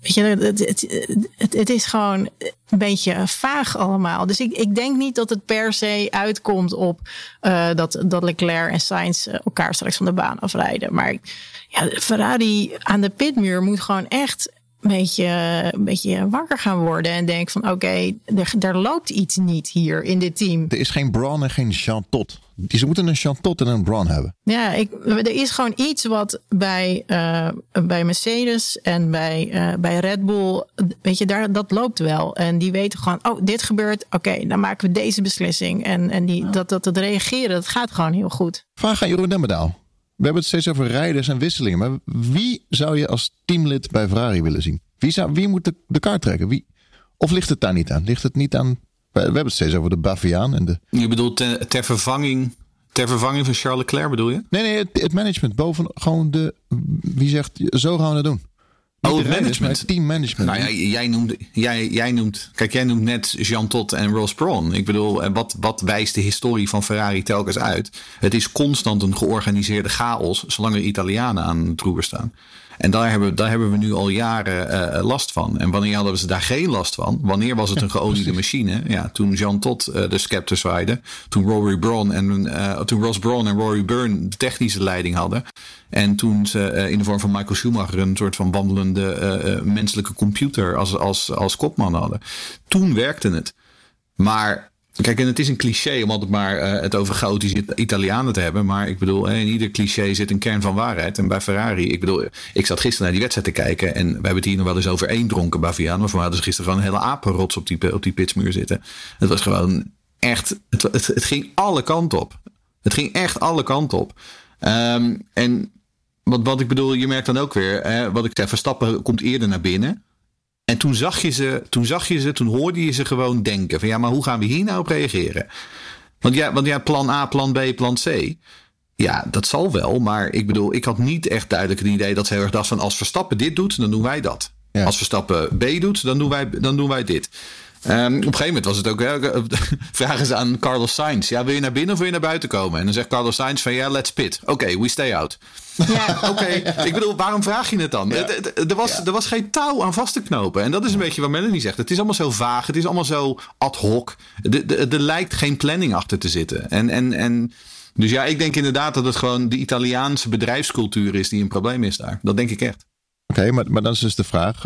weet je, het, het, het, is gewoon een beetje vaag allemaal. Dus ik, ik denk niet dat het per se uitkomt op dat, dat Leclerc en Sainz elkaar straks van de baan afrijden. Maar ja, Ferrari aan de pitmuur moet gewoon echt een beetje, een beetje wakker gaan worden. En denk van oké, okay, er, er, loopt iets niet hier in dit team. Er is geen Braun en geen Jean Tot. Ze moeten een Jean Tot en een Braun hebben. Ja, ik, er is gewoon iets wat bij, uh, bij Mercedes en bij, uh, bij Red Bull, weet je, daar, dat loopt wel. En die weten gewoon, oh, dit gebeurt, oké, okay, dan maken we deze beslissing. En, en die, dat, dat het reageren, dat gaat gewoon heel goed. Vraag aan Jeroen Demmerdaal. We hebben het steeds over rijders en wisselingen. Maar wie zou je als teamlid bij Ferrari willen zien? Wie, zou, wie moet de, de kaart trekken? Wie, of ligt het daar niet aan? Ligt het niet aan... We hebben het steeds over de Baviaan en de... Je bedoelt ter, ter vervanging... Ter vervanging van Charles Leclerc bedoel je? Nee, nee, het, het management. Boven gewoon de... Wie zegt, zo gaan we het doen. Oh, het management. Team management. Nou jij noemt, jij, jij noemt, kijk, jij noemt net Jean Todt en Ross Brawn. Ik bedoel, wat, wat wijst de historie van Ferrari telkens uit? Het is constant een georganiseerde chaos, zolang er Italianen aan het roer staan. En daar hebben, daar hebben we nu al jaren uh, last van. En wanneer hadden ze daar geen last van? Wanneer was het een geoliede machine? Ja, toen Jean Todt uh, de scepter zwaaide. Toen Rory Braun en uh, toen Ross Braun en Rory Byrne de technische leiding hadden. En toen ze in de vorm van Michael Schumacher een soort van wandelende menselijke computer als, als, als kopman hadden. Toen werkte het. Maar Kijk, en het is een cliché om altijd maar uh, het over chaotische Italianen te hebben. Maar ik bedoel, in ieder cliché zit een kern van waarheid. En bij Ferrari, ik bedoel, ik zat gisteren naar die wedstrijd te kijken. En we hebben het hier nog wel eens over één dronken Baviaan. Maar voor hadden ze gisteren gewoon een hele apenrots op die, op die pitsmuur zitten. Het was gewoon echt, het, het, het ging alle kanten op. Het ging echt alle kanten op. Um, en wat, wat ik bedoel, je merkt dan ook weer, wat ik zeg, Verstappen komt eerder naar binnen. En toen zag je ze, toen zag je ze, toen hoorde je ze gewoon denken: van ja, maar hoe gaan we hier nou op reageren? Want ja, want ja, plan A, plan B, plan C. Ja, dat zal wel. Maar ik bedoel, ik had niet echt duidelijk een idee dat ze heel erg dacht van als Verstappen dit doet, dan doen wij dat. Ja. Als Verstappen B doet, dan doen wij, dan doen wij dit. Ehm, op een gegeven moment was het ook, hè, vragen ze aan Carlos Sainz. Ja, wil je naar binnen of wil je naar buiten komen? En dan zegt Carlos Sainz van ja, let's pit. Oké, we stay out. Ja. Oké, ik bedoel, waarom vraag je het dan? Er, was, er was geen touw aan vast te knopen. En dat is een beetje wat Melanie zegt. Het is allemaal zo vaag, het is allemaal zo ad hoc. Er lijkt geen planning achter te zitten. En, en, en dus ja, ik denk inderdaad dat het gewoon de Italiaanse bedrijfscultuur is die een probleem is daar. Dat denk ik echt. Oké, maar, maar dan is dus de vraag,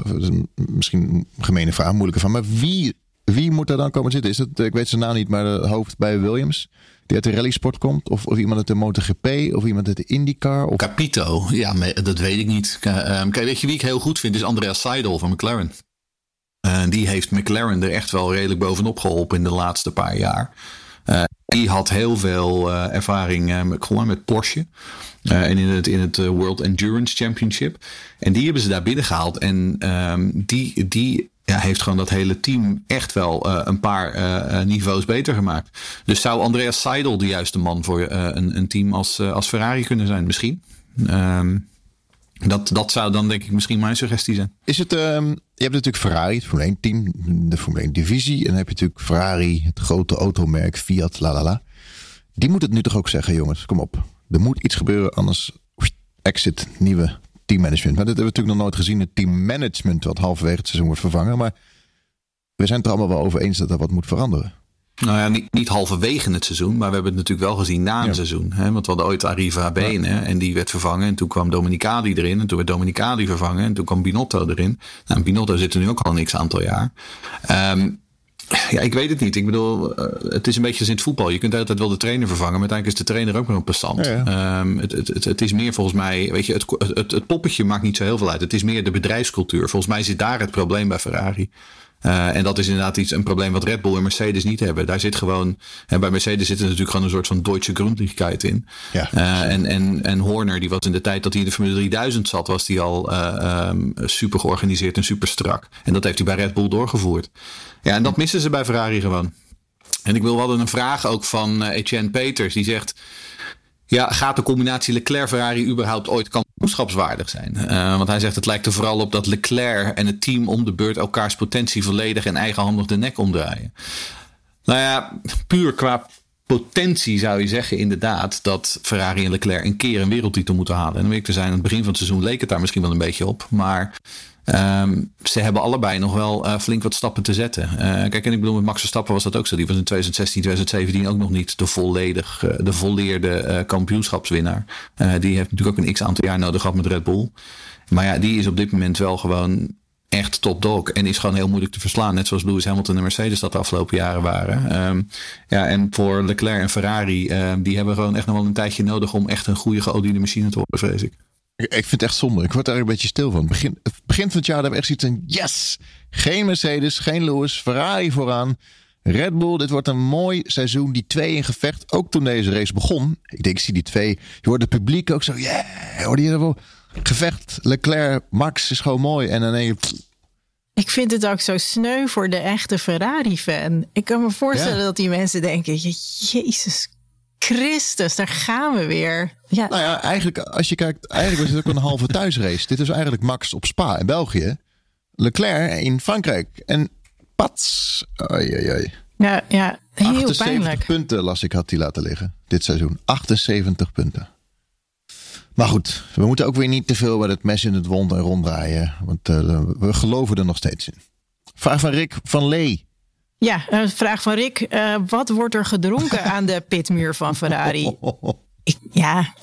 misschien een gemene vraag, moeilijke van, maar wie, wie moet daar dan komen zitten? Is het, ik weet zijn naam niet, maar de hoofd bij Williams, die uit de rallysport komt? Of, of iemand uit de MotoGP? Of iemand uit de IndyCar? Of... Capito, ja, dat weet ik niet. Ehm, kijk, weet je wie ik heel goed vind? Is Andreas Seidel van McLaren. Uh, die heeft McLaren er echt wel redelijk bovenop geholpen in de laatste paar jaar. Uh, die had heel veel ervaring met, met Porsche. en in het, in het World Endurance Championship. En die hebben ze daar binnengehaald. En um, die, die ja, heeft gewoon dat hele team echt wel uh, een paar uh, niveaus beter gemaakt. Dus zou Andreas Seidel de juiste man voor een, een team als, als Ferrari kunnen zijn? Misschien. Um, dat, dat zou dan denk ik misschien mijn suggestie zijn. Is het, um, je hebt natuurlijk Ferrari, het Formule 1 team, de Formule 1 divisie. En dan heb je natuurlijk Ferrari, het grote automerk, Fiat, la la la. Die moet het nu toch ook zeggen, jongens, kom op. Er moet iets gebeuren, anders exit, nieuwe teammanagement. Maar dat hebben we natuurlijk nog nooit gezien. Het teammanagement wat halverwege het seizoen wordt vervangen. Maar we zijn het er allemaal wel over eens dat er wat moet veranderen. Nou ja, niet, niet halverwege het seizoen, maar we hebben het natuurlijk wel gezien na een seizoen. Hè? Want we hadden ooit Arriva Bene ja. en die werd vervangen. En toen kwam Dominicali erin en toen werd Dominicali vervangen. En toen kwam Binotto erin. Nou, Binotto zit er nu ook al een x aantal jaar. Um, ja, ik weet het niet. Ik bedoel, uh, het is een beetje als in het voetbal. Je kunt altijd wel de trainer vervangen, maar uiteindelijk is de trainer ook nog een passant. Ja, ja. Um, het, het, het, het, is meer volgens mij, weet je, het, het, het poppetje maakt niet zo heel veel uit. Het is meer de bedrijfscultuur. Volgens mij zit daar het probleem bij Ferrari. Uh, en dat is inderdaad iets, een probleem wat Red Bull en Mercedes niet hebben. Daar zit gewoon, en bij Mercedes zit er natuurlijk gewoon een soort van Deutsche Grundlichkeit in. Ja. Uh, en, en, en Horner, die was in de tijd dat hij in de Formule 3000 zat, was die al uh, um, super georganiseerd en super strak. En dat heeft hij bij Red Bull doorgevoerd. Ja, en dat missen ze bij Ferrari gewoon. En ik wil wel een vraag ook van Etienne Peters, die zegt. Ja, gaat de combinatie Leclerc-Ferrari überhaupt ooit kampioenschapswaardig zijn? Uh, want hij zegt het lijkt er vooral op dat Leclerc en het team om de beurt elkaars potentie volledig en eigenhandig de nek omdraaien. Nou ja, puur qua potentie zou je zeggen inderdaad dat Ferrari en Leclerc een keer een wereldtitel moeten halen. En om ik te zijn, aan het begin van het seizoen leek het daar misschien wel een beetje op. Maar Um, ze hebben allebei nog wel uh, flink wat stappen te zetten. Uh, kijk, en ik bedoel, met Max Verstappen was dat ook zo. Die was in 2016, 2017 ook nog niet de volledig, uh, de volleerde kampioenschapswinnaar. die heeft natuurlijk ook een x aantal jaar nodig gehad met Red Bull. Maar ja, die is op dit moment wel gewoon echt top dog. En is gewoon heel moeilijk te verslaan. Net zoals Lewis Hamilton en Mercedes dat de afgelopen jaren waren. Um, ja, en voor Leclerc en Ferrari, die hebben gewoon echt nog wel een tijdje nodig om echt een goede geoliede machine te worden, vrees ik. Ik vind het echt zonde. Ik word daar een beetje stil van. Begin, het begin van het jaar hebben we echt zoiets van... Yes! Geen Mercedes, geen Lewis, Ferrari vooraan. Red Bull, dit wordt een mooi seizoen. Die twee in gevecht, ook toen deze race begon. Ik denk, ik zie die twee. Je hoort het publiek ook zo... Yeah! Hoorde je dat wel? Gevecht, Leclerc, Max is gewoon mooi. En dan denk je... Ik vind het ook zo sneu voor de echte Ferrari-fan. Ik kan me voorstellen ja. dat die mensen denken... Jezus Christus, daar gaan we weer. Ja. Nou ja, eigenlijk als je kijkt, eigenlijk was het ook een halve thuisrace. Dit is eigenlijk Max op Spa in België. Leclerc in Frankrijk. En pats. Oei, oei, oei. Ja, ja, heel 78 pijnlijk. punten las ik had hij laten liggen dit seizoen. 78 punten. Maar goed, we moeten ook weer niet te veel bij het mes in het wond en ronddraaien. Want uh, we geloven er nog steeds in. Vraag van Rick van Lee. Ja, een vraag van Rick. Uh, wat wordt er gedronken aan de pitmuur van Ferrari? Ik, ja,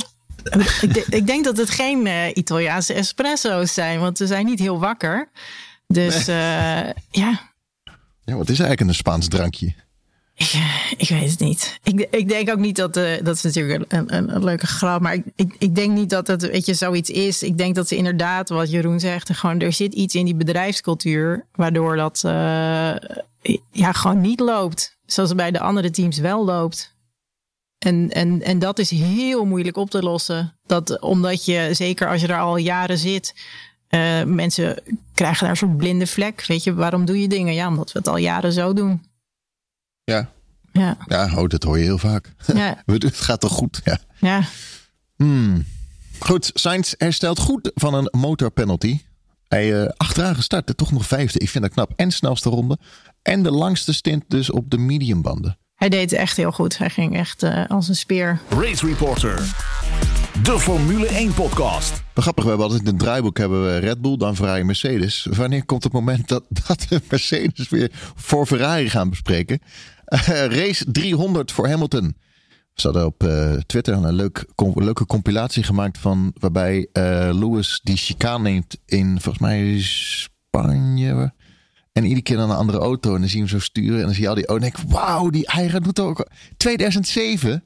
ik, ik, denk dat het geen uh, Italiaanse espresso's zijn, want ze zijn niet heel wakker. Dus uh, ja. Ja, wat is eigenlijk een Spaans drankje? Ik, ik weet het niet. Ik, ik denk ook niet dat. Uh, dat is natuurlijk een, een, leuke grap. Maar ik, ik, denk niet dat het weet je, zoiets is. Ik denk dat ze inderdaad, wat Jeroen zegt, gewoon er zit iets in die bedrijfscultuur. Waardoor dat uh, ja, gewoon niet loopt. Zoals bij de andere teams wel loopt. En, en, en dat is heel moeilijk op te lossen. Dat, omdat je, zeker als je er al jaren zit, mensen krijgen daar een soort blinde vlek. Weet je, waarom doe je dingen? Ja, omdat we het al jaren zo doen. Ja. Ja, ja oh, dat hoor je heel vaak. Ja. het gaat toch goed? Ja. ja. Hmm. Goed, Sainz herstelt goed van een motorpenalty. Hij uh, achteraan gestart, toch nog vijfde. Ik vind dat knap. En snelste ronde. En de langste stint dus op de mediumbanden. Hij deed het echt heel goed. Hij ging echt uh, als een speer. Race Reporter. De Formule 1 podcast. Grappig, we hebben altijd in het draaiboek hebben we Red Bull, dan Ferrari, Mercedes. Wanneer komt het moment dat, dat we Mercedes weer voor Ferrari gaan bespreken? Uh, race 300 voor Hamilton. We hadden op uh, Twitter een leuk, leuke compilatie gemaakt van waarbij uh, Lewis die chicane neemt in volgens mij Spanje. En iedere keer dan een andere auto en dan zie je hem zo sturen en dan zie je al die en denk wauw, die eigen doet ook 2007.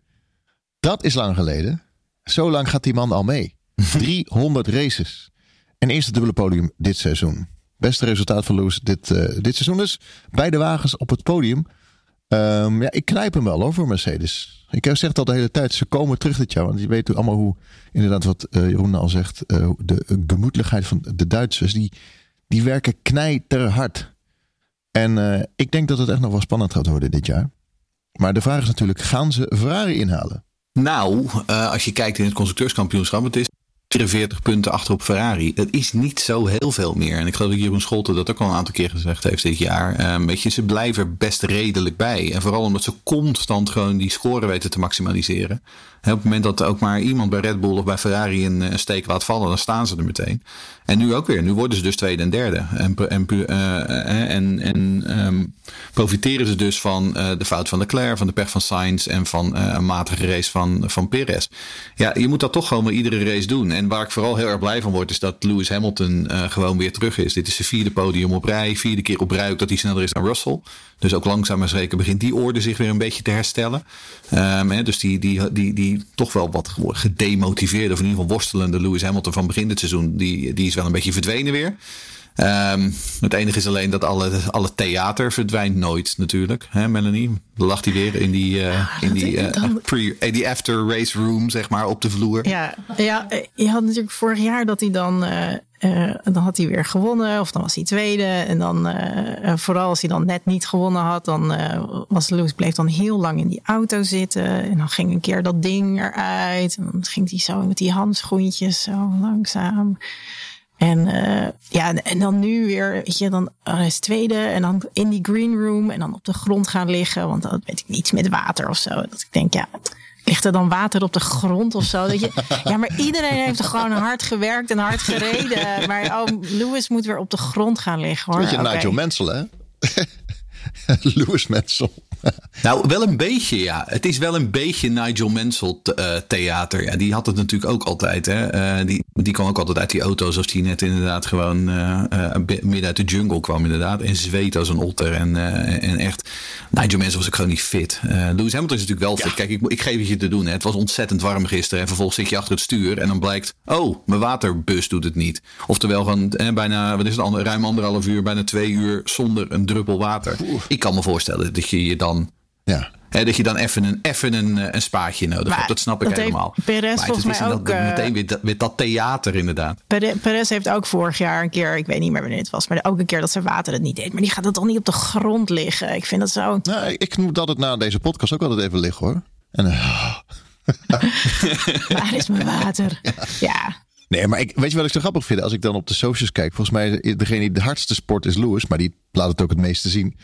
Dat is lang geleden. Zo lang gaat die man al mee. 300 races. En eerste dubbele podium dit seizoen. Beste resultaat van Lewis dit, uh, dit seizoen dus. Beide wagens op het podium. Um, ja, ik knijp hem wel hoor voor Mercedes. Ik zeg al de hele tijd, ze komen terug dit jaar. Want je weet allemaal hoe, inderdaad wat uh, Jeroen al zegt, uh, de gemoedelijkheid van de Duitsers, die, die werken knijterhard. En ik denk dat het echt nog wel spannend gaat worden dit jaar. Maar de vraag is natuurlijk, gaan ze Ferrari inhalen? Nou, als je kijkt in het constructeurskampioenschap, het is 44 punten achter op Ferrari. Dat is niet zo heel veel meer. En ik geloof dat Jeroen Scholten dat ook al een aantal keer gezegd heeft dit jaar. Um, weet je, ze blijven er best redelijk bij. En vooral omdat ze constant gewoon die score weten te maximaliseren. En op het moment dat ook maar iemand bij Red Bull of bij Ferrari een, een steek laat vallen, dan staan ze er meteen. En nu ook weer. Nu worden ze dus tweede en derde. En, en, uh, en, en um, profiteren ze dus van de fout van Leclerc, van de pech van Sainz en van een matige race van, van Perez. Ja, je moet dat toch gewoon weer iedere race doen. En waar ik vooral heel erg blij van word, is dat Lewis Hamilton gewoon weer terug is. Dit is zijn vierde podium op rij, vierde keer op rij ook dat hij sneller is dan Russell. Dus ook langzaam maar zeker begint die orde zich weer een beetje te herstellen. Um, hè, dus die, die, die, die toch wel wat gedemotiveerde, of in ieder geval worstelende Lewis Hamilton van begin dit seizoen, die, die is wel een beetje verdwenen weer. Um, het enige is alleen dat alle, alle theater verdwijnt nooit natuurlijk. Hè, Melanie? Dan lag hij weer in die, uh, in die, uh, dan... pre, die after race room, zeg maar, op de vloer. Ja, ja, je had natuurlijk vorig jaar dat hij dan... Uh, uh, dan had hij weer gewonnen, of dan was hij tweede. En dan, uh, vooral als hij dan net niet gewonnen had, dan uh, was Lewis bleef dan heel lang in die auto zitten. En dan ging een keer dat ding eruit. En dan ging hij zo met die handschoentjes zo langzaam. En uh, ja, en dan nu weer, weet je, dan is tweede en dan in die green room en dan op de grond gaan liggen, want dat weet ik niet met water of zo. Dat ik denk, ja, ligt er dan water op de grond of zo? Dat je, ja, maar iedereen heeft er gewoon hard gewerkt en hard gereden. Maar oh, Lewis moet weer op de grond gaan liggen hoor. Weet je, okay. Nigel Mansell, hè? Lewis Mansell. Nou, wel een beetje, ja. Het is wel een beetje Nigel Mansell uh, theater. Ja, die had het natuurlijk ook altijd. Hè. Uh, die, die kwam ook altijd uit die auto's als die net inderdaad gewoon uh, midden uit de jungle kwam inderdaad. En zweet als een otter. En, en echt, Nigel Mansell was ook gewoon niet fit. Lewis Hamilton is natuurlijk wel fit. Ja. Kijk, ik, ik geef het je te doen. Hè. Het was ontzettend warm gisteren. En vervolgens zit je achter het stuur. En dan blijkt, oh, mijn waterbus doet het niet. Oftewel gewoon eh, bijna, wat is het, ruim anderhalf uur, bijna twee uur zonder een druppel water. Oeh. Ik kan me voorstellen dat je je dan ja. He, dat je dan even een, even een, een spaatje nodig maar, hebt. Dat snap ik dat helemaal. Perez maar volgens mij ook. Dat, meteen weer dat, weer dat theater inderdaad. Perez heeft ook vorig jaar een keer, ik weet niet meer wanneer het was, maar ook een keer dat zijn water het niet deed. Maar die gaat het toch niet op de grond liggen. Ik vind dat zo. Nou, ik moet dat het na deze podcast ook altijd even liggen hoor. En, uh... Waar is mijn water? ja. ja. Nee, maar ik, weet je wat ik zo grappig vind? Als ik dan op de socials kijk. Volgens mij degene die de hardste sport is Lewis. Maar die laat het ook het meeste zien.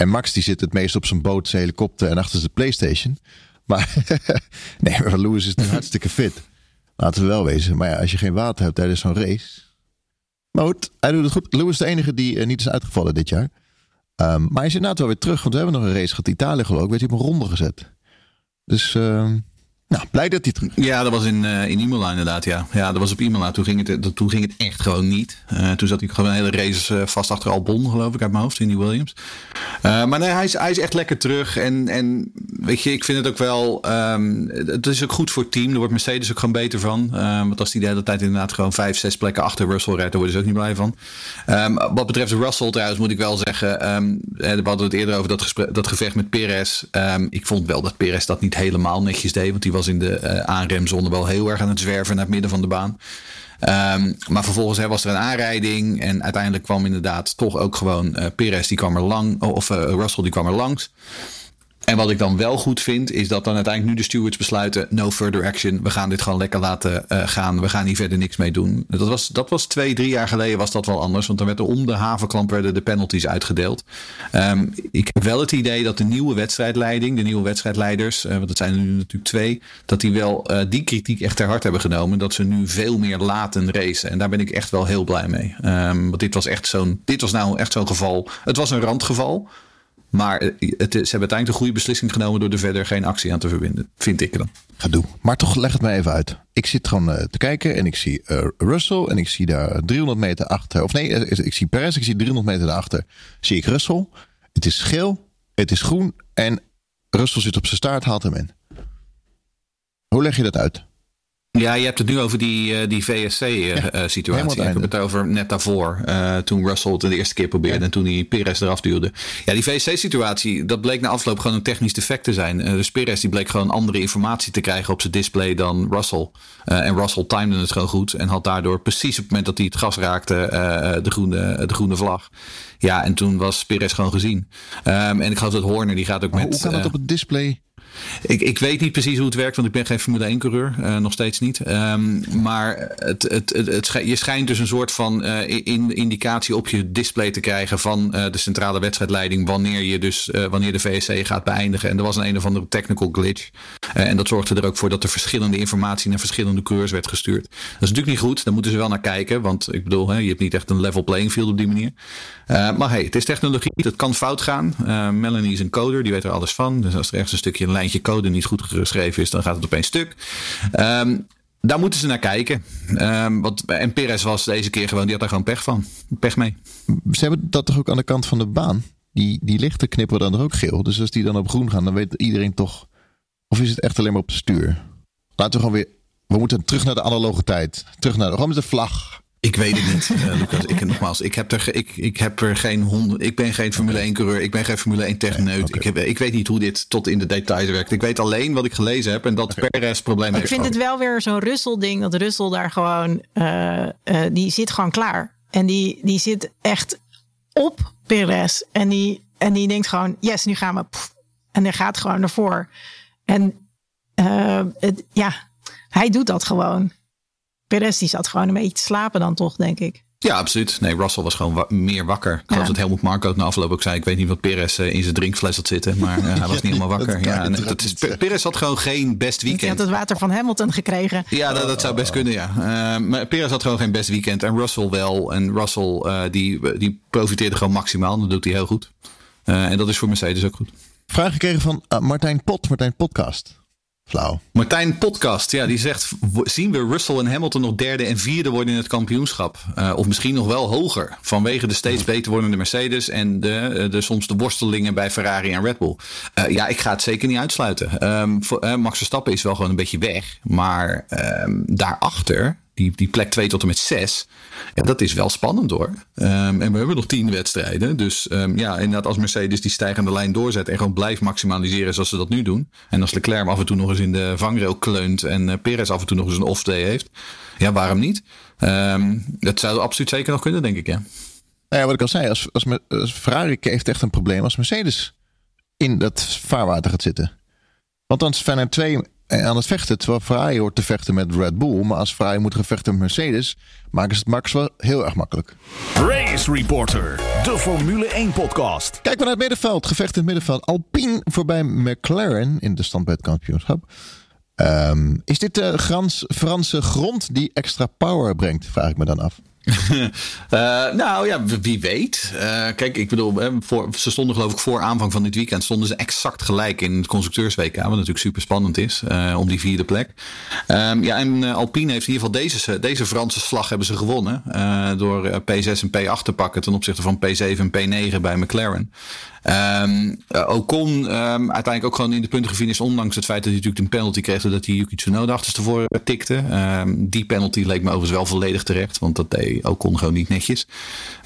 En Max die zit het meest op zijn boot, zijn helikopter en achter zijn Playstation. Maar nee, maar Lewis is hartstikke fit. Laten we wel wezen. Maar ja, als je geen water hebt tijdens zo'n race. Maar goed, hij doet het goed. Lewis is de enige die uh, niet is uitgevallen dit jaar. Um, maar hij is inderdaad wel weer terug. Want we hebben nog een race gehad. Italië geloof ik. Werd hij op een ronde gezet. Dus uh, nou, blij dat hij terug Ja, dat was in, uh, in Imola inderdaad. Ja. ja, dat was op Imola. Toen ging het, toen ging het echt gewoon niet. Uh, toen zat hij gewoon een hele race uh, vast achter Albon, geloof ik, uit mijn hoofd, in die Williams. maar nee, hij is, hij is echt lekker terug. En, en weet je, ik vind het ook wel. Um, het is ook goed voor het team. Daar wordt Mercedes ook gewoon beter van. want als die de hele tijd inderdaad gewoon vijf, zes plekken achter Russell rijdt, daar worden ze ook niet blij van. Um, wat betreft Russell trouwens, moet ik wel zeggen. Um, we hadden het eerder over dat, gesprek, dat gevecht met Perez. ik vond wel dat Perez dat niet helemaal netjes deed. Want die was in de uh, aanremzone wel heel erg aan het zwerven naar het midden van de baan. Um, maar vervolgens was er een aanrijding. En uiteindelijk kwam inderdaad toch ook gewoon uh, Perez die kwam er lang. Of uh, Russell die kwam er langs. En wat ik dan wel goed vind, is dat dan uiteindelijk nu de stewards besluiten: no further action. We gaan dit gewoon lekker laten uh, gaan. We gaan hier verder niks mee doen. Dat was, dat was twee, drie jaar geleden was dat wel anders. Want dan werd er om de havenklamp werden de penalties uitgedeeld. Um, ik heb wel het idee dat de nieuwe wedstrijdleiding, de nieuwe wedstrijdleiders, uh, want het zijn er nu natuurlijk twee, dat die wel uh, die kritiek echt ter hart hebben genomen. Dat ze nu veel meer laten racen. En daar ben ik echt wel heel blij mee. Um, want dit was echt zo'n, dit was nou echt zo'n geval. Het was een randgeval. Maar het, ze hebben uiteindelijk een goede beslissing genomen door er verder geen actie aan te verbinden. Vind ik dan. Ga doen. Maar toch leg het me even uit. Ik zit gewoon uh, te kijken en ik zie uh, Russell en ik zie daar 300 meter achter. Of nee, ik zie Perez, ik zie 300 meter daarachter. Zie ik Russell. Het is geel, het is groen en Russell zit op zijn staart, haalt hem in. Hoe leg je dat uit? Ja, je hebt het nu over die, uh, die VSC-situatie. Uh, ja, ik heb het over net daarvoor. Uh, toen Russell het de eerste keer probeerde ja. en toen hij Perez eraf duwde. Ja, die VSC-situatie, dat bleek na afloop gewoon een technisch defect te zijn. dus Perez die bleek gewoon andere informatie te krijgen op zijn display dan Russell. en Russell timde het gewoon goed en had daardoor precies op het moment dat hij het gas raakte de, groene, de groene vlag. Ja, en toen was Perez gewoon gezien. Um, en ik geloof dat Horner, die gaat ook maar met... Hoe kan dat op het display? Ik, ik weet niet precies hoe het werkt, want ik ben geen Formule 1 coureur. Uh, nog steeds niet. Um, maar het, het, het, je schijnt dus een soort van uh, in, indicatie op je display te krijgen van uh, de centrale wedstrijdleiding. Wanneer je dus wanneer de VSC gaat beëindigen. En er was een een of andere technical glitch. en dat zorgde er ook voor dat er verschillende informatie naar verschillende coureurs werd gestuurd. Dat is natuurlijk niet goed. Daar moeten ze wel naar kijken. Want ik bedoel, hè, je hebt niet echt een level playing field op die manier. maar hey, het is technologie. Het kan fout gaan. Melanie is een coder, die weet er alles van. Dus als er ergens een stukje een lijntje code niet goed geschreven is, dan gaat het opeens stuk. Um, daar moeten ze naar kijken. Um, wat, en Perez was deze keer gewoon, die had daar gewoon pech van. Pech mee. Ze hebben dat toch ook aan de kant van de baan? Die, die lichten knipperen dan er ook geel. Dus als die dan op groen gaan, dan weet iedereen toch. Of is het echt alleen maar op het stuur? Laten we gewoon weer. We moeten terug naar de analoge tijd. Terug naar de, gewoon de vlag. Ik weet het niet, uh, Lucas. Ik, nogmaals, ik heb, er, ik, ik heb er geen honderd. Ik ben geen Formule 1 coureur. Ik ben geen Formule 1 techneut. Okay. Ik, heb, ik weet niet hoe dit tot in de details werkt. Ik weet alleen wat ik gelezen heb en dat okay. Perez probleem heeft. Ik vind het wel weer zo'n Russell-ding. Dat Russell daar gewoon. Uh, uh, die zit gewoon klaar. En die, die zit echt op Perez. En die, en die denkt gewoon: yes, nu gaan we. Pff, en hij gaat gewoon ervoor. En het, ja, hij doet dat gewoon. Perez die zat gewoon een beetje te slapen dan toch, denk ik. Ja, absoluut. Nee, Russell was gewoon wa meer wakker. Ik geloof ja. dat Helmut Marko na afloop ook zei... ik weet niet wat Perez uh, in zijn drinkfles had zitten... maar uh, hij was niet helemaal wakker. ja, nee, dat is, Perez had gewoon geen best weekend. Hij had het water van Hamilton gekregen. Ja, dat, dat zou best kunnen, ja. Uh, maar Perez had gewoon geen best weekend. En Russell wel. En Russell die, die profiteerde gewoon maximaal. Dat doet hij heel goed. en dat is voor Mercedes ook goed. Vraag gekregen van Martijn Pot, Martijn Podcast. Martijn Podcast, ja, die zegt: zien we Russell en Hamilton nog derde en vierde worden in het kampioenschap? Uh, of misschien nog wel hoger, vanwege de steeds beter wordende Mercedes en de, de soms de worstelingen bij Ferrari en Red Bull. Uh, ja, ik ga het zeker niet uitsluiten. Um, voor, Max Verstappen is wel gewoon een beetje weg, maar um, daarachter die, die plek 2 tot en met 6. Ja, dat is wel spannend hoor. Um, en we hebben nog 10 wedstrijden. Dus um, ja, inderdaad, als Mercedes die stijgende lijn doorzet en gewoon blijft maximaliseren zoals ze dat nu doen. En als Leclerc af en toe nog eens in de vangrail kleunt en uh, Perez af en toe nog eens een off-day heeft. Ja, waarom niet? Um, dat zou absoluut zeker nog kunnen, denk ik. Ja. Nou ja, wat ik al zei, als, als, als Ferrari heeft echt een probleem als Mercedes in dat vaarwater gaat zitten. Want dan zijn er twee aan het vechten. Terwijl Ferrari hoort te vechten met Red Bull. Maar als Ferrari moet gaan vechten met Mercedes, maken ze het Max wel heel erg makkelijk. Race Reporter, de Formule 1 podcast. Kijk maar naar het middenveld. Gevecht in het middenveld. Alpine voorbij McLaren in de standbeidkampioenschap. Um, is dit de Frans, Franse grond die extra power brengt? Vraag ik me dan af. Uh, nou ja, wie weet. Uh, kijk, ik bedoel, voor, ze stonden geloof ik voor aanvang van dit weekend stonden ze exact gelijk in het constructeurs-WK, wat natuurlijk super spannend is uh, om die vierde plek. Um, ja, en Alpine heeft in ieder geval deze, deze Franse slag hebben ze gewonnen door P6 en P8 te pakken ten opzichte van P7 en P9 bij McLaren. Uh, Ocon um, uiteindelijk ook gewoon in de punten gefinished. Ondanks het feit dat hij natuurlijk een penalty kreeg. Doordat hij Yuki Tsunoda achterstevoren tikte. Die penalty leek me overigens wel volledig terecht. Want dat deed Ocon gewoon niet netjes.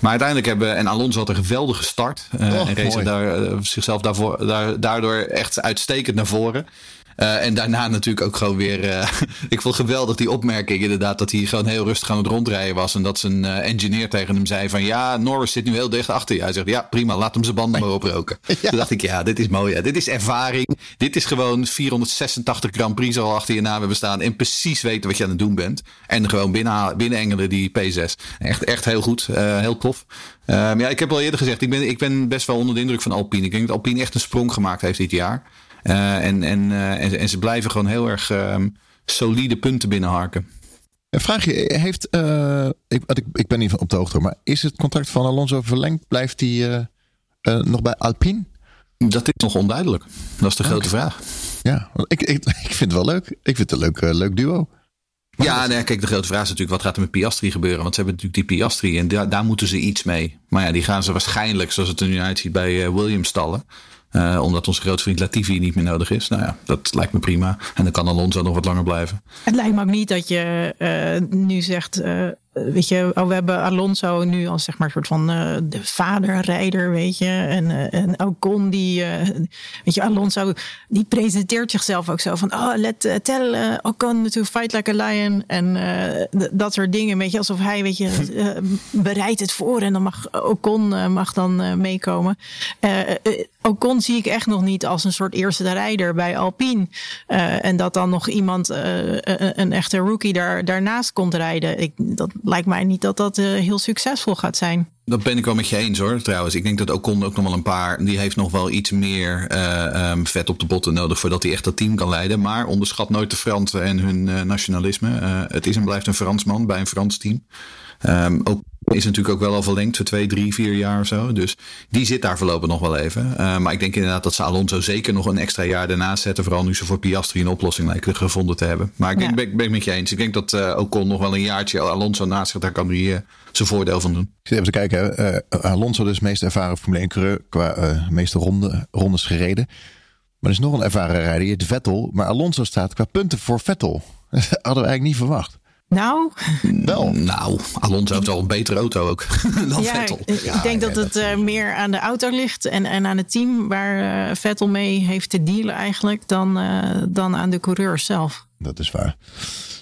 Maar uiteindelijk hebben... En Alonso had een geweldige start. Oh, en race daar, uh, zichzelf daarvoor, daar, daardoor echt uitstekend naar voren. Uh, en daarna natuurlijk ook gewoon weer. Uh, ik vond geweldig die opmerking, inderdaad, dat hij gewoon heel rustig aan het rondrijden was. En dat zijn uh, engineer tegen hem zei: van ja, Norris zit nu heel dicht achter je. Hij zegt: ja, prima, laat hem zijn banden maar oproken. Ja. Toen dacht ik: ja, dit is mooi. Ja. Dit is ervaring. Dit is gewoon 486 Grand Prix al achter je naam hebben staan. En precies weten wat je aan het doen bent. En gewoon binnen, binnen engelen die P6. Echt, echt heel goed. heel tof. Um, ja, ik heb al eerder gezegd, ik ben, ik ben best wel onder de indruk van Alpine. Ik denk dat Alpine echt een sprong gemaakt heeft dit jaar. Uh, en, en, uh, en, en, ze blijven gewoon heel erg um, solide punten binnenharken. Vraag je, heeft, uh, ik, ik, ik ben niet op de hoogte, maar is het contract van Alonso verlengd? Blijft hij nog bij Alpine? Dat is nog onduidelijk. Dat is de grote okay. vraag. Ja, ik, ik, ik vind het wel leuk. Ik vind het een leuk, leuk duo. Ja, nee, kijk, de grote vraag is natuurlijk wat gaat er met Piastri gebeuren? Want ze hebben natuurlijk die Piastri en daar, daar moeten ze iets mee. Maar ja, die gaan ze waarschijnlijk, zoals het er nu uitziet, bij uh, Williams stallen. Uh, omdat onze grote vriend Latifi niet meer nodig is. Nou ja, dat lijkt me prima. En dan kan Alonso nog wat langer blijven. Het lijkt me ook niet dat je uh, nu zegt weet je, oh, we hebben Alonso nu als zeg maar een soort van uh, de vaderrijder, weet je. En, uh, en Ocon, die, uh, weet je, Alonso, die presenteert zichzelf ook zo van, oh, let tell Ocon to fight like a lion. En dat soort dingen, weet je, alsof hij, weet je, bereidt het voor en dan mag Ocon mag dan meekomen. Ocon zie ik echt nog niet als een soort eerste rijder bij Alpine. en dat dan nog iemand, een echte rookie daar, daarnaast komt rijden. Ik, dat lijkt mij niet dat dat uh, heel succesvol gaat zijn. Dat ben ik wel met je eens hoor, trouwens. Ik denk dat Ocon ook nog wel een paar... die heeft nog wel iets meer uh, um, vet op de botten nodig... voordat hij echt dat team kan leiden. Maar onderschat nooit de Fransen en hun uh, nationalisme. het is en blijft een Fransman bij een Frans team. Um, ook is natuurlijk ook wel al verlengd voor twee, drie, vier jaar of zo. Dus die zit daar voorlopig nog wel even. Uh, maar ik denk inderdaad dat ze Alonso zeker nog een extra jaar daarnaast zetten. Vooral nu ze voor Piastri een oplossing lijken gevonden te hebben. Maar ik denk, ja. ben, ben ik met je eens. Ik denk dat uh, Ocon nog wel een jaartje Alonso naast zich, daar kan hij uh, zijn voordeel van doen. Ik zit even te kijken. Alonso dus meest ervaren Formule 1 coureur qua meeste ronde, rondes gereden. Maar er is nog een ervaren rijder, Vettel. Maar Alonso staat qua punten voor Vettel. Dat hadden we eigenlijk niet verwacht. Nou, wel. Nou, Alonso heeft wel een betere auto ook dan ja, Vettel. Ik ja, denk dat het uh, meer aan de auto ligt en, en aan het team waar uh, Vettel mee heeft te dealen eigenlijk dan, uh, dan aan de coureur zelf. Dat is waar.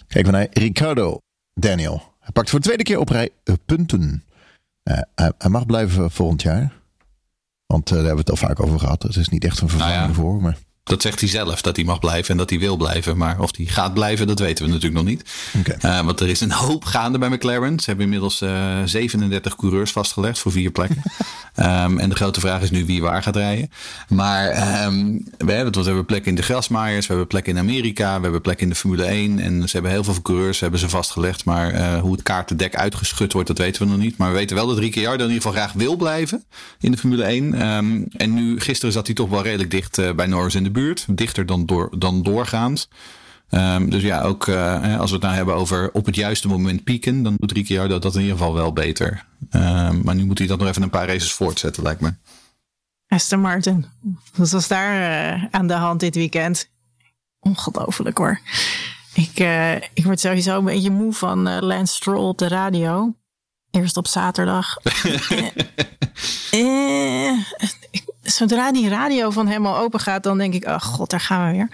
Kijk we naar Ricardo Daniel. Hij pakt voor de tweede keer op rij punten. Hij, hij, mag blijven volgend jaar. Want daar hebben we het al vaak over gehad. Het is niet echt een vervanging nou ja. voor. Maar... Dat zegt hij zelf, dat hij mag blijven en dat hij wil blijven. Maar of hij gaat blijven, dat weten we natuurlijk nog niet. Okay. Uh, want er is een hoop gaande bij McLaren. Ze hebben inmiddels uh, 37 coureurs vastgelegd voor vier plekken. um, en de grote vraag is nu wie waar gaat rijden. Maar um, we, hebben, we hebben plekken in de grasmaaiers, we hebben plekken in Amerika, we hebben plekken in de Formule 1. En ze hebben heel veel coureurs hebben ze vastgelegd. Maar uh, hoe het kaartendek uitgeschud wordt, dat weten we nog niet. Maar we weten wel dat Ricciardo in ieder geval graag wil blijven in de Formule 1. Um, en nu, gisteren zat hij toch wel redelijk dicht bij Norris in de buurt. Dichter dan, door, dan doorgaans. Um, dus ja, ook uh, als we het nou hebben over op het juiste moment pieken, dan doet Ricciardo dat in ieder geval wel beter. Um, maar nu moet hij dat nog even een paar races voortzetten, lijkt me. Aston Martin. Wat was daar uh, aan de hand dit weekend? Ongelooflijk hoor. Ik, uh, ik word sowieso een beetje moe van Lance Stroll op de radio. Eerst op zaterdag. zodra die radio van hem al open gaat, dan denk ik, oh god, daar gaan we weer.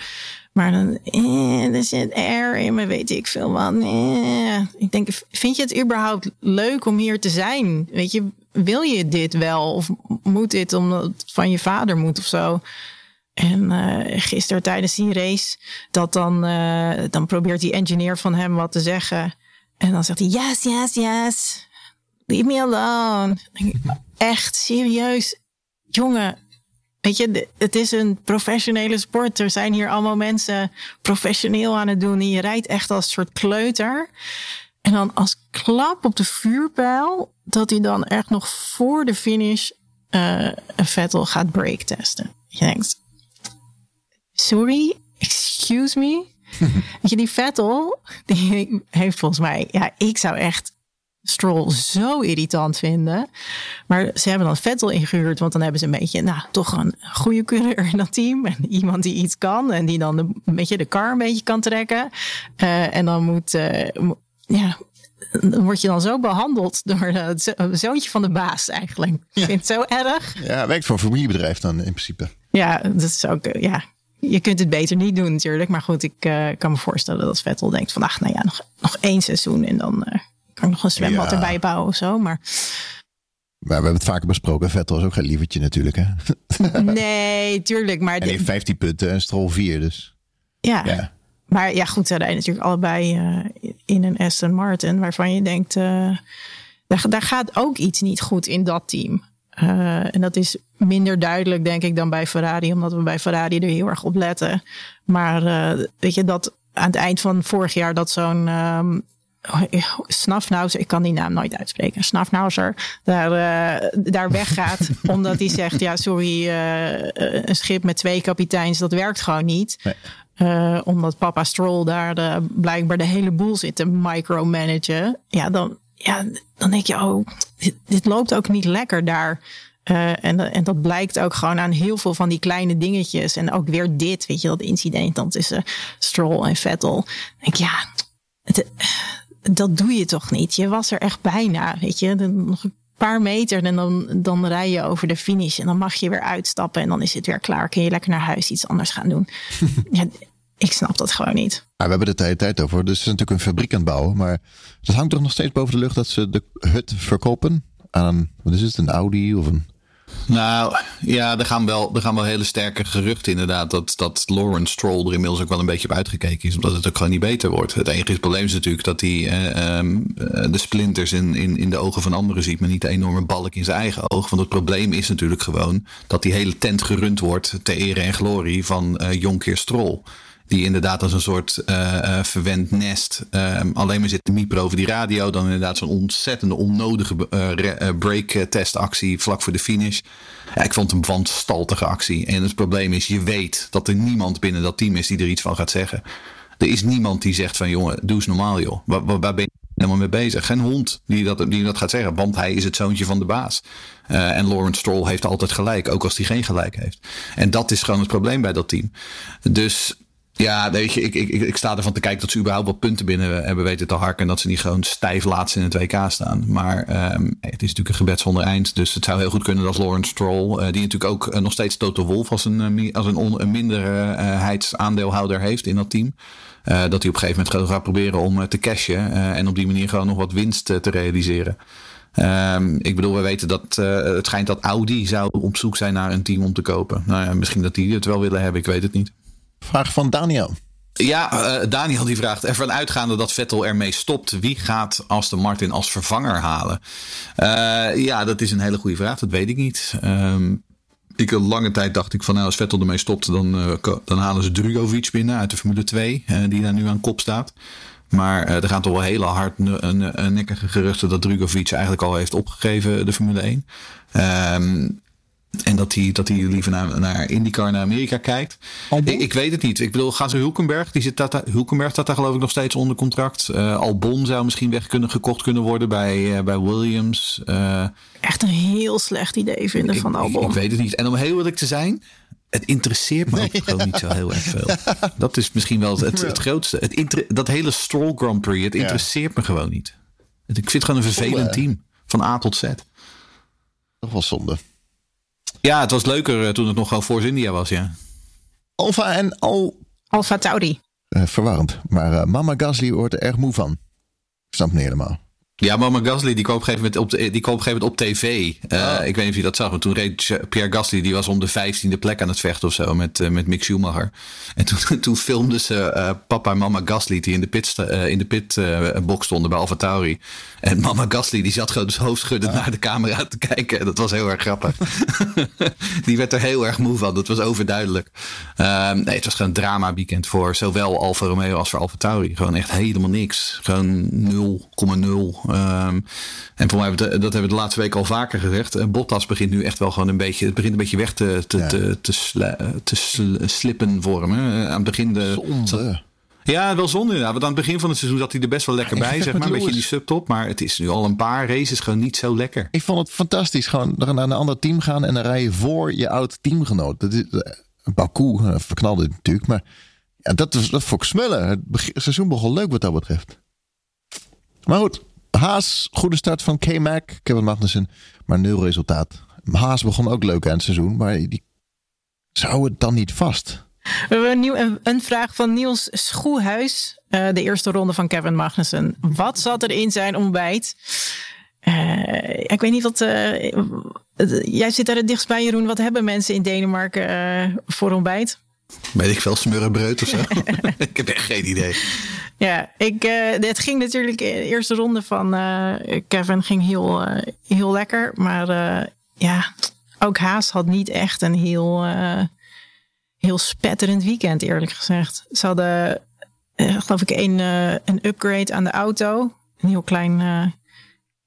Maar dan, eh, er zit air in me, weet ik veel van. Eh. Ik denk, vind je het überhaupt leuk om hier te zijn? Weet je, wil je dit wel? Of moet dit omdat het van je vader moet of zo? En uh, gisteren tijdens die race, dat dan, uh, dan probeert die engineer van hem wat te zeggen. En dan zegt hij, yes, yes, yes. Leave me alone. Echt, serieus. Jongen, Weet je, het is een professionele sport. Er zijn hier allemaal mensen professioneel aan het doen. En je rijdt echt als een soort kleuter. En dan als klap op de vuurpijl, dat hij dan echt nog voor de finish uh, een Vettel gaat brake testen. Je denkt, sorry, excuse me. Weet je, die Vettel, die heeft volgens mij, ja, ik zou echt Stroll zo irritant vinden. Maar ze hebben dan Vettel ingehuurd, want dan hebben ze een beetje, nou, toch een goede coureur in dat team. En iemand die iets kan en die dan de, een beetje de kar een beetje kan trekken. Uh, en dan moet, uh, ja, dan word je dan zo behandeld door het zoontje van de baas eigenlijk. Ja. Ik vind het zo erg. Ja, werkt voor een familiebedrijf dan in principe. Ja, dat is ook, ja, je kunt het beter niet doen natuurlijk. Maar goed, ik kan me voorstellen dat Vettel denkt van... ach, nou ja, nog, nog één seizoen en dan kan ik nog een zwembad erbij bouwen of zo. Maar... Maar we hebben het vaker besproken. Vettel was ook geen lievertje natuurlijk. Hè? Nee, tuurlijk. Maar hij heeft 15 punten en Stroll 4. Dus. Ja. ja. Maar ja, goed, ze rijden natuurlijk allebei uh, in een Aston Martin. Waarvan je denkt, uh, daar, daar, gaat ook iets niet goed in dat team. Uh, en dat is minder duidelijk, denk ik, dan bij Ferrari. Omdat we bij Ferrari er heel erg op letten. Maar weet je, dat aan het eind van vorig jaar dat zo'n um, Snafnauzer, ik kan die naam nooit uitspreken. Snafnauzer, daar, uh, daar weggaat. omdat hij zegt: Ja, sorry, uh, een schip met twee kapiteins, dat werkt gewoon niet. Nee. Uh, omdat papa Stroll daar de, blijkbaar de hele boel zit te micromanagen. Ja, dan, ja, dan denk je: Oh, dit, dit loopt ook niet lekker daar. Uh, en, en dat blijkt ook gewoon aan heel veel van die kleine dingetjes. En ook weer dit, weet je, dat incident dan tussen Stroll en Vettel. Denk ik, ja, het, dat doe je toch niet? Je was er echt bijna, weet je. nog een paar meter en dan, dan rij je over de finish. En dan mag je weer uitstappen en dan is het weer klaar. Kun je lekker naar huis iets anders gaan doen. ja, ik snap dat gewoon niet. Ja, we hebben het de hele tijd over. Dus het is natuurlijk een fabriek aan het bouwen. Maar het hangt toch nog steeds boven de lucht dat ze de hut verkopen aan, wat is het, een Audi of een nou ja, er gaan wel, er gaan wel hele sterke geruchten inderdaad. Dat, dat Lawrence Stroll er inmiddels ook wel een beetje op uitgekeken is. Omdat het ook gewoon niet beter wordt. Het enige probleem is natuurlijk dat hij eh, ehm, eh, de splinters in, in, in de ogen van anderen ziet. Maar niet de enorme balk in zijn eigen oog. Want het probleem is natuurlijk gewoon dat die hele tent gerund wordt. Ter ere en glorie van uh, Jonkheer Stroll. Die inderdaad als een soort uh, verwend nest uh, alleen maar zit te miepen over die radio. Dan inderdaad zo'n ontzettende onnodige uh, break testactie vlak voor de finish. Ja, ik vond hem een wanstaltige actie. En het probleem is, je weet dat er niemand binnen dat team is die er iets van gaat zeggen. Er is niemand die zegt van jongen, doe eens normaal joh. Waar, waar ben je helemaal mee bezig? Geen hond die dat, die dat gaat zeggen, want hij is het zoontje van de baas. En Lawrence Stroll heeft altijd gelijk, ook als hij geen gelijk heeft. En dat is gewoon het probleem bij dat team. Dus ja, weet je, ik, ik, ik sta ervan te kijken dat ze überhaupt wat punten binnen hebben weten te harken. En dat ze niet gewoon stijf laatst in het WK staan. Maar um, het is natuurlijk een gebed zonder eind. Dus het zou heel goed kunnen dat Lawrence Stroll, uh, die natuurlijk ook uh, nog steeds Toto Wolf als een, uh, als een, een minderheidsaandeelhouder heeft in dat team. dat hij op een gegeven moment gaat proberen om te cashen. en op die manier gewoon nog wat winst te realiseren. Um, ik bedoel, we weten dat het schijnt dat Audi zou op zoek zijn naar een team om te kopen. Nou ja, misschien dat die het wel willen hebben, ik weet het niet. Vraag van Daniel. Ja, uh, Daniel die vraagt, ervan uitgaande dat Vettel ermee stopt, wie gaat Aston Martin als vervanger halen? Uh, ja, dat is een hele goede vraag, dat weet ik niet. Um, ik lange tijd dacht ik van nou, als Vettel ermee stopt, dan, dan halen ze Drugovic binnen uit de Formule 2, die daar nu aan kop staat. Maar er gaan toch wel hele hard nekkige geruchten dat Drugovic eigenlijk al heeft opgegeven de Formule 1. Um, en dat hij, dat hij liever naar, naar IndyCar, naar Amerika kijkt. Ik, ik, weet het niet. Ik bedoel, gaan ze Hulkenberg? Die zit dat, Hulkenberg staat daar geloof ik nog steeds onder contract. Uh, Albon zou misschien weg kunnen, gekocht kunnen worden bij, uh, bij Williams. Uh, Echt een heel slecht idee vinden van Albon. Ik, ik, weet het niet. En om heel eerlijk te zijn, het interesseert me ook gewoon niet zo heel erg veel. Dat is misschien wel het, het grootste. Het dat hele Stroll Grand Prix, het interesseert me gewoon niet. Ik vind het gewoon een vervelend team. Van A tot Z. Toch wel zonde. Ja, het was leuker eh, toen het nog gewoon voor India was, ja. Alfa en Al... Alfa Tauri. Uh, verwarrend. Maar uh, Mama Gasly wordt er erg moe van. Ik snap het niet helemaal. Ja, Mama Gasly die kwam op een gegeven moment op, die kwam op, een gegeven moment op tv. Uh, Ik weet niet of je dat zag. Maar toen reed Pierre Gasly, die was om de vijftiende plek aan het vechten of zo met, uh, met Mick Schumacher. En toen, toen filmden ze uh, papa en mama Gasly die in de, pit, in de pitbox stonden bij AlphaTauri. En mama Gasly die zat gewoon dus hoofdschuddend naar de camera te kijken. Dat was heel erg grappig. die werd er heel erg moe van. Dat was overduidelijk. Ehm, nee, het was gewoon een drama weekend voor zowel Alfa Romeo als voor AlphaTauri. Gewoon echt helemaal niks. Gewoon 0,0 Um, en voor mij, dat hebben we de laatste week al vaker gezegd. Uh, Bottas begint nu echt wel gewoon een beetje, het begint een beetje weg te, te, te, te, te slippen vormen. Uh, aan het begin de. Zonde. Ja, wel zonde inderdaad. Want aan het begin van het seizoen zat hij er best wel lekker bij, zeg maar. Een beetje die subtop. Maar het is nu al een paar races gewoon niet zo lekker. Ik vond het fantastisch. Gewoon naar een ander team gaan en dan rij je voor je oud teamgenoot. Dat is, uh, Baku verknalde natuurlijk. Maar ja, dat, is, dat vond ik smullen. Het seizoen begon leuk wat dat betreft. Maar goed, Haas, goede start van K-Mac, Kevin Magnussen, maar nul resultaat. Haas begon ook leuk aan het seizoen, maar die zou het dan niet vast? We hebben een, nieuw, een, vraag van Niels Schoehuis. Uh, de eerste ronde van Kevin Magnussen. Wat zat er in zijn ontbijt? Uh, ik weet niet wat. Uh, jij zit daar het dichtst bij, Jeroen. Wat hebben mensen in Denemarken voor ontbijt? Weet ik veel, smurrenbreud of zo? ik heb echt geen idee. Ja, ik, het ging natuurlijk. De eerste ronde van Kevin ging heel, heel lekker. Maar ja, ook Haas had niet echt een heel heel spetterend weekend, eerlijk gezegd. Ze hadden, geloof ik, een, een upgrade aan de auto. Een heel klein,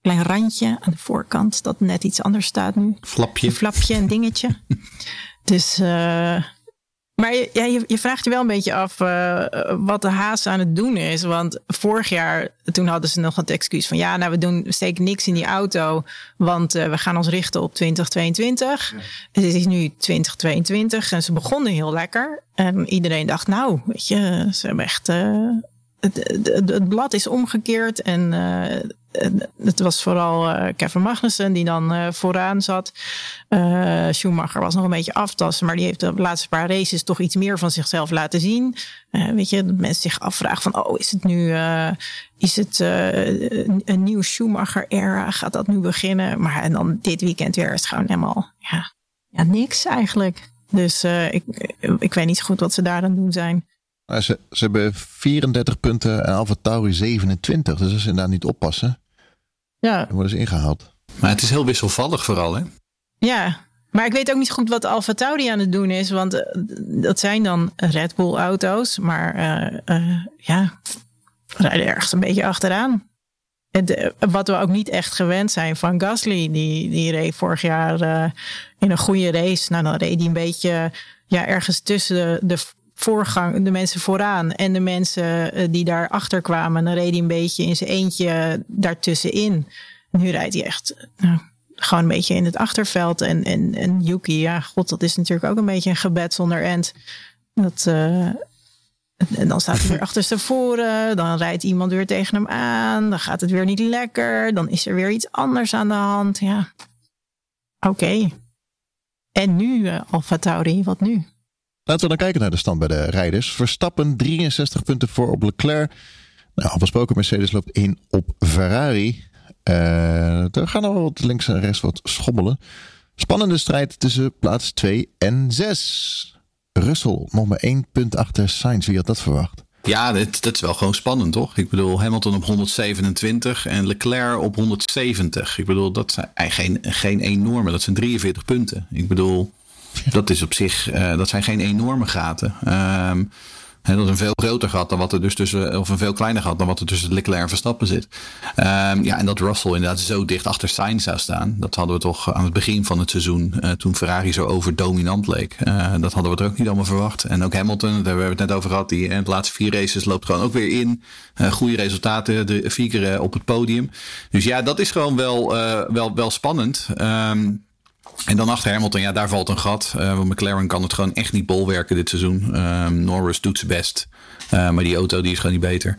klein randje aan de voorkant, dat net iets anders staat nu. Flapje. Een flapje, een dingetje. dus maar je, ja, je, je, vraagt je wel een beetje af uh, wat de Haas aan het doen is. Want vorig jaar, toen hadden ze nog het excuus van... ja, nou, we doen steken niks in die auto... want uh, we gaan ons richten op 2022. Ja. Het is nu 2022 en ze begonnen heel lekker. En iedereen dacht, nou, weet je, ze hebben echt... Uh, het, het, het, blad is omgekeerd en het was vooral uh, Kevin Magnussen die dan uh, vooraan zat. Uh, Schumacher was nog een beetje aftassen, maar die heeft de laatste paar races toch iets meer van zichzelf laten zien. weet je, dat mensen zich afvragen van, oh, is het nu, is het een, een nieuw Schumacher-era? Gaat dat nu beginnen? Maar en dan dit weekend weer is het gewoon helemaal, ja, ja niks eigenlijk. Dus ik, ik weet niet zo goed wat ze daar aan doen zijn. Ze, ze hebben 34 punten en Alfa Tauri 27. Dus als ze daar niet oppassen, ja. worden ze ingehaald. Maar het is heel wisselvallig vooral, hè? Ja, maar ik weet ook niet goed wat Alfa Tauri aan het doen is. Want uh, dat zijn dan Red Bull auto's. Maar uh, uh, ja, rijden ergens een beetje achteraan. Het, wat we ook niet echt gewend zijn van Gasly. Die, die reed vorig jaar in een goede race. Nou, dan reed hij een beetje ja, ergens tussen de, de voorgang, de mensen vooraan en de mensen uh, die daarachter kwamen. Dan reed hij een beetje in zijn eentje daartussenin. Nu rijdt hij echt nou, gewoon een beetje in het achterveld. En, en, en Yuki, ja, god, dat is natuurlijk ook een beetje een gebed zonder end. Dat, uh, en dan staat hij weer achterstevoren. Dan rijdt iemand weer tegen hem aan. Dan gaat het weer niet lekker. Dan is er weer iets anders aan de hand. Ja, oké. Okay. En nu, uh, Alfa Tauri, wat nu? Laten we dan kijken naar de stand bij de rijders. Verstappen 63 punten voor op Leclerc. Nou, al besproken, Mercedes loopt in op Ferrari. Uh, er gaan al wat links en rechts wat schommelen. Spannende strijd tussen plaats 2 en 6. Russell nog maar één punt achter Sainz. Wie had dat verwacht? Ja, dat, dat is wel gewoon spannend, toch? Ik bedoel, Hamilton op 127 en Leclerc op 170. Ik bedoel, dat zijn geen, geen enorme, dat zijn 43 punten. Ik bedoel, dat is op zich, uh, dat zijn geen enorme gaten. Um, dat is een veel groter gat dan wat er dus tussen, of een veel kleiner gat dan wat er tussen Leclerc en Verstappen zit. Um, ja, en dat Russell inderdaad zo dicht achter Sainz zou staan, dat hadden we toch aan het begin van het seizoen, uh, toen Ferrari zo overdominant leek. Uh, dat hadden we er ook niet allemaal verwacht. En ook Hamilton, daar hebben we het net over gehad, die in de laatste vier races loopt gewoon ook weer in. Goede resultaten, de vier keer op het podium. Dus ja, dat is gewoon wel, wel, wel spannend. Um, en dan achter Hamilton, ja, daar valt een gat. Uh, McLaren kan het gewoon echt niet bolwerken dit seizoen. Um, Norris doet zijn best. Uh, maar die auto die is gewoon niet beter.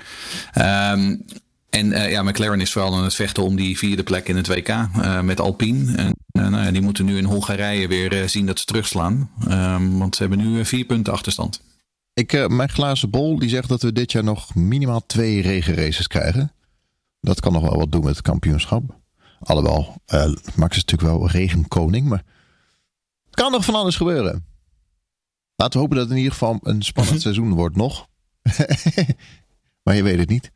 Um, en uh, ja, McLaren is vooral aan het vechten om die vierde plek in het WK met Alpine. En nou ja, die moeten nu in Hongarije weer zien dat ze terugslaan. Um, want ze hebben nu vier punten achterstand. Ik, mijn glazen bol die zegt dat we dit jaar nog minimaal twee regenraces krijgen. Dat kan nog wel wat doen met het kampioenschap. Alhoewel, uh, Max is natuurlijk wel regenkoning, maar het kan nog van alles gebeuren. Laten we hopen dat het in ieder geval een spannend seizoen wordt nog. maar je weet het niet.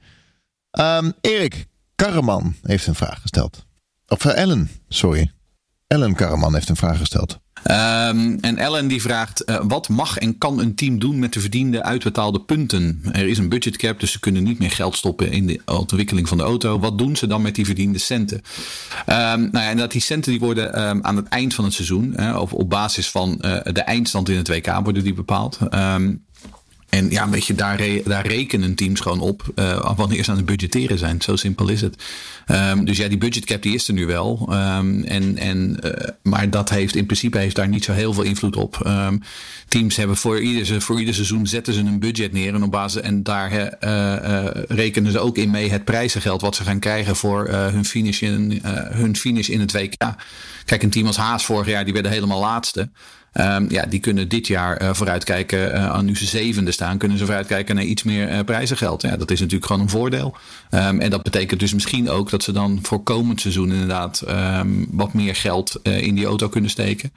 Um, Erik Karreman heeft een vraag gesteld. Of uh, Ellen, sorry. Ellen Karreman heeft een vraag gesteld. Um, en Ellen die vraagt: uh, wat mag en kan een team doen met de verdiende uitbetaalde punten? Er is een budgetcap, dus ze kunnen niet meer geld stoppen in de ontwikkeling van de auto. Wat doen ze dan met die verdiende centen? Um, nou ja, en dat die centen die worden um, aan het eind van het seizoen, of op basis van uh, de eindstand in het WK, worden die bepaald. Ja, weet je, daar, daar rekenen teams gewoon op uh, wanneer ze aan het budgetteren zijn. Zo simpel is het. Um, dus ja, die budgetcap die is er nu wel. Um, en, en, uh, maar dat heeft in principe heeft daar niet zo heel veel invloed op. Um, teams hebben voor ieder, voor ieder seizoen zetten ze een budget neer. En op basis en daar uh, rekenen ze ook in mee het prijzengeld wat ze gaan krijgen voor hun, finish in, hun finish in het WK. Kijk, een team als Haas vorig jaar, die werden helemaal laatste. Um, ja, die kunnen dit jaar uh, vooruitkijken. Uh, nu ze zevende staan, kunnen ze vooruitkijken naar iets meer uh, prijzengeld. Ja, dat is natuurlijk gewoon een voordeel. Um, en dat betekent dus misschien ook dat ze dan voor komend seizoen inderdaad um, wat meer geld in die auto kunnen steken.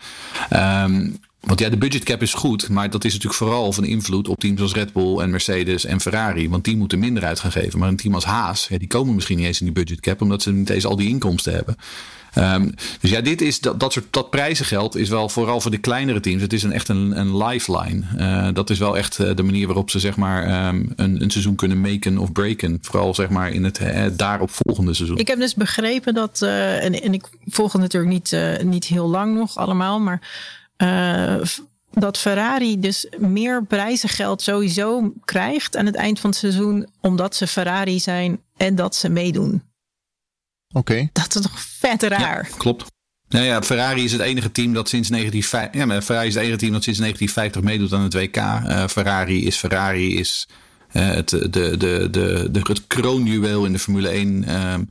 Want ja, de budgetcap is goed, maar dat is natuurlijk vooral van invloed op teams als Red Bull en Mercedes en Ferrari. Want die moeten minder uit gaan geven. Maar een team als Haas, ja, die komen misschien niet eens in die budgetcap, omdat ze niet eens al die inkomsten hebben. Um, dus ja, dit is dat, dat soort dat prijzengeld is wel vooral voor de kleinere teams. Het is een, echt een, een lifeline. Uh, dat is wel echt de manier waarop ze zeg maar um, een, een seizoen kunnen maken of breken. Vooral zeg maar in het uh, daarop volgende seizoen. Ik heb dus begrepen dat, en, en ik volg het natuurlijk niet, niet heel lang nog allemaal, maar dat Ferrari dus meer prijzengeld sowieso krijgt aan het eind van het seizoen, omdat ze Ferrari zijn en dat ze meedoen. Oké. Okay. Dat is toch vet raar. Ja, klopt. Nou ja, Ferrari is het enige team dat sinds 1950, ja, Ferrari is het enige team dat sinds 1950 meedoet aan het WK. Uh, Ferrari is Ferrari is het, de, de, de, de, het kroonjuweel in de Formule 1. Um,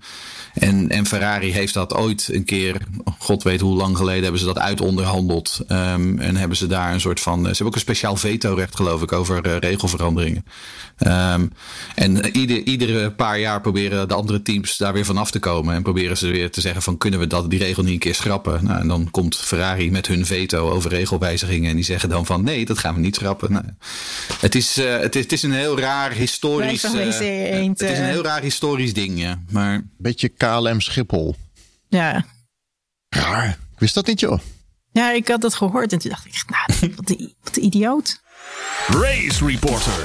en, en Ferrari heeft dat ooit een keer, god weet hoe lang geleden, hebben ze dat uitonderhandeld. Um, en hebben ze daar een soort van. Ze hebben ook een speciaal vetorecht, geloof ik, over uh, regelveranderingen. Um, en ieder, iedere paar jaar proberen de andere teams daar weer vanaf te komen. En proberen ze weer te zeggen: van kunnen we dat, die regel niet een keer schrappen? Nou, en dan komt Ferrari met hun veto over regelwijzigingen. En die zeggen dan van nee, dat gaan we niet schrappen. Nou, het, is, het, is, het is een heel raar historisch. Uh, het is een heel raar historisch ding, ja. Maar. Beetje KLM Schiphol. Ja. Raar. Ik wist dat niet, joh. Ja, ik had dat gehoord en toen dacht ik, nou, wat de, wat de idioot. Race Reporter.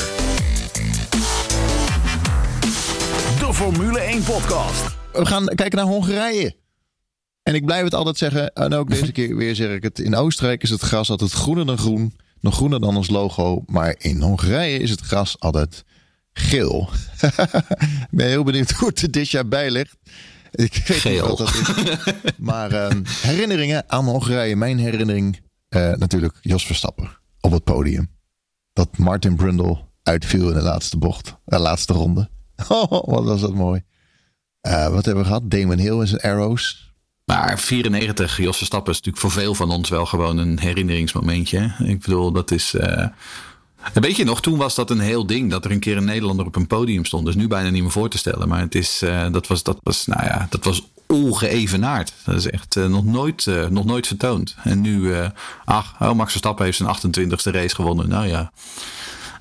De Formule 1 podcast. We gaan kijken naar Hongarije. En ik blijf het altijd zeggen, en ook deze keer weer zeg ik het. In Oostenrijk is het gras altijd groener dan groen. Nog groener dan ons logo. Maar in Hongarije is het gras altijd geel. ik ben heel benieuwd hoe het er dit jaar bij ligt. Ik weet Geel. niet wat dat is. maar uh, herinneringen aan Hongarije. Mijn herinnering uh, natuurlijk Jos Verstappen op het podium. Dat Martin Brundle uitviel in de laatste bocht. De laatste ronde. Oh, wat was dat mooi. Uh, wat hebben we gehad? Damon Hill en zijn arrows. Maar 94, Jos Verstappen is natuurlijk voor veel van ons wel gewoon een herinneringsmomentje. Ik bedoel, dat is... Uh, Weet je nog, toen was dat een heel ding dat er een keer een Nederlander op een podium stond. Dus nu bijna niet meer voor te stellen. Maar het is, uh, dat, was, dat, was, nou ja, dat was ongeëvenaard. Dat is echt uh, nog, nooit, nog nooit vertoond. En nu, ach, oh, Max Verstappen heeft zijn 28e race gewonnen. Nou ja.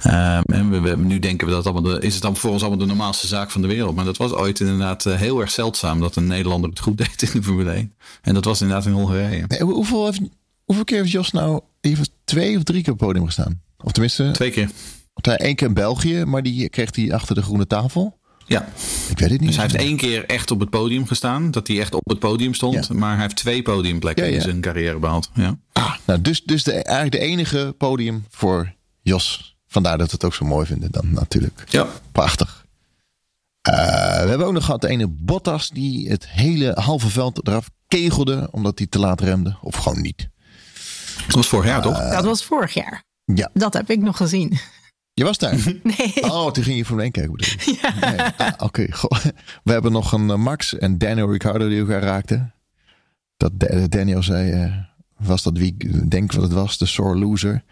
En we, we, nu denken we dat allemaal de, is het dan voor ons allemaal de normaalste zaak van de wereld. Maar dat was ooit inderdaad heel erg zeldzaam dat een Nederlander het goed deed in de Formule 1. En dat was inderdaad in Hongarije. Nee, hoeveel, heeft, hoeveel keer heeft Jos nou heeft twee of drie keer op het podium gestaan? Of tenminste... Twee keer. Hij één keer in België, maar die kreeg hij achter de groene tafel. Ja. Ik weet het niet. Dus hij heeft één keer echt op het podium gestaan. Dat hij echt op het podium stond. Ja. Maar hij heeft twee podiumplekken ja, ja. in zijn carrière behaald. Ja. Ah, nou, dus dus de, eigenlijk de enige podium voor Jos. Vandaar dat we het ook zo mooi vinden dan natuurlijk. Ja. Prachtig. Uh, we hebben ook nog gehad de ene Bottas die het hele halve veld eraf kegelde. Omdat hij te laat remde. Of gewoon niet. Dat was vorig jaar uh, toch? Dat was vorig jaar. Ja. Dat heb ik nog gezien. Je was daar? Nee. Oh, toen ging je voor één kijken. Bedoel ja. Nee. Ah, Oké, okay. we hebben nog een uh, Max en Daniel Ricciardo die elkaar raakten. Dat Daniel zei, uh, was dat wie ik denk wat het was, de sore loser.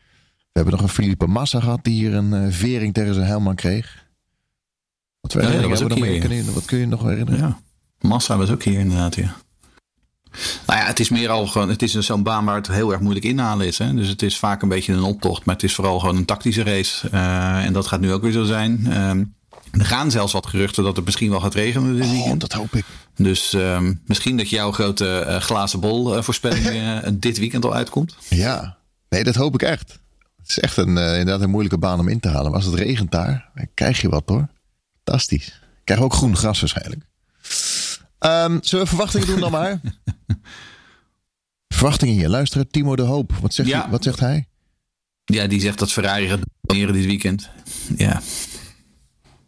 We hebben nog een Felipe Massa gehad die hier een uh, vering tegen zijn helman kreeg. Wat, ja, ja, was ook nog hier, kun je, wat kun je nog herinneren? Ja. Massa was ook hier inderdaad, ja. Nou ja, het is meer al gewoon, het is zo'n baan waar het heel erg moeilijk inhalen is. Hè? Dus het is vaak een beetje een optocht, maar het is vooral gewoon een tactische race. Uh, en dat gaat nu ook weer zo zijn. Uh, er gaan zelfs wat geruchten dat het misschien wel gaat regenen dit weekend. Oh, dat hoop ik. Dus uh, misschien dat jouw grote uh, glazen bol voorspelling dit weekend al uitkomt. Ja, nee, dat hoop ik echt. Het is echt een, inderdaad een moeilijke baan om in te halen. Maar als het regent daar, dan krijg je wat hoor. Fantastisch. Krijg ook groen gras waarschijnlijk. Um, zullen we verwachtingen doen dan maar? verwachtingen hier. Luisteren, Timo de Hoop. Wat zegt, ja. hij, wat zegt hij? Ja, die zegt dat Ferrari gaat domineren dit weekend. Ja.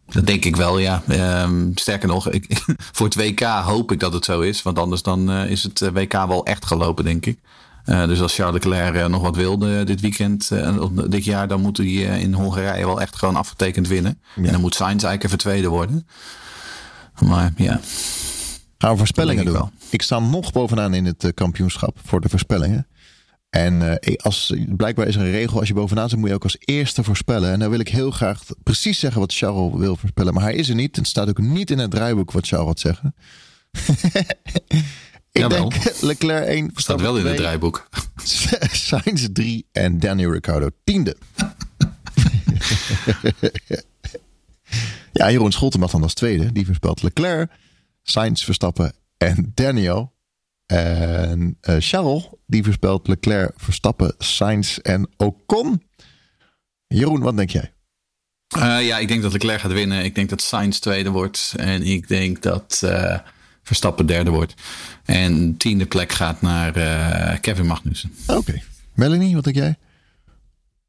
Dat denk ik wel, ja. Um, sterker nog, ik, voor het WK hoop ik dat het zo is. Want anders dan uh, is het WK wel echt gelopen, denk ik. Uh, dus als Charles Leclerc uh, nog wat wilde dit weekend, dit jaar, dan moet hij in Hongarije wel echt gewoon afgetekend winnen. Ja. En dan moet Sainz eigenlijk even tweede worden. Maar ja. Gaan we voorspellingen doen. ik Ik, sta nog bovenaan in het eh, kampioenschap voor de voorspellingen. En eh, als, blijkbaar is er een regel, als je bovenaan zit, moet je ook als eerste voorspellen. En dan wil ik heel graag precies zeggen wat Charles wil voorspellen. Maar hij is er niet. Het staat ook niet in het draaiboek wat Charles gaat zeggen. ik Jawel. denk Leclerc 1, Staat wel in het 2, draaiboek. Sainz 3 en Daniel Ricciardo tiende. ja, Jeroen Scholten mag dan als tweede. Die voorspelt Leclerc, Sainz, Verstappen en Daniel. En eh, Charles, die voorspelt Leclerc, Verstappen, Sainz en Ocon. Jeroen, wat denk jij? Eh, ja, ik denk dat Leclerc gaat winnen. Ik denk dat Sainz tweede wordt. En ik denk dat eh, Verstappen derde wordt. En tiende plek gaat naar eh, Kevin Magnussen. Oké. Melanie, wat denk jij?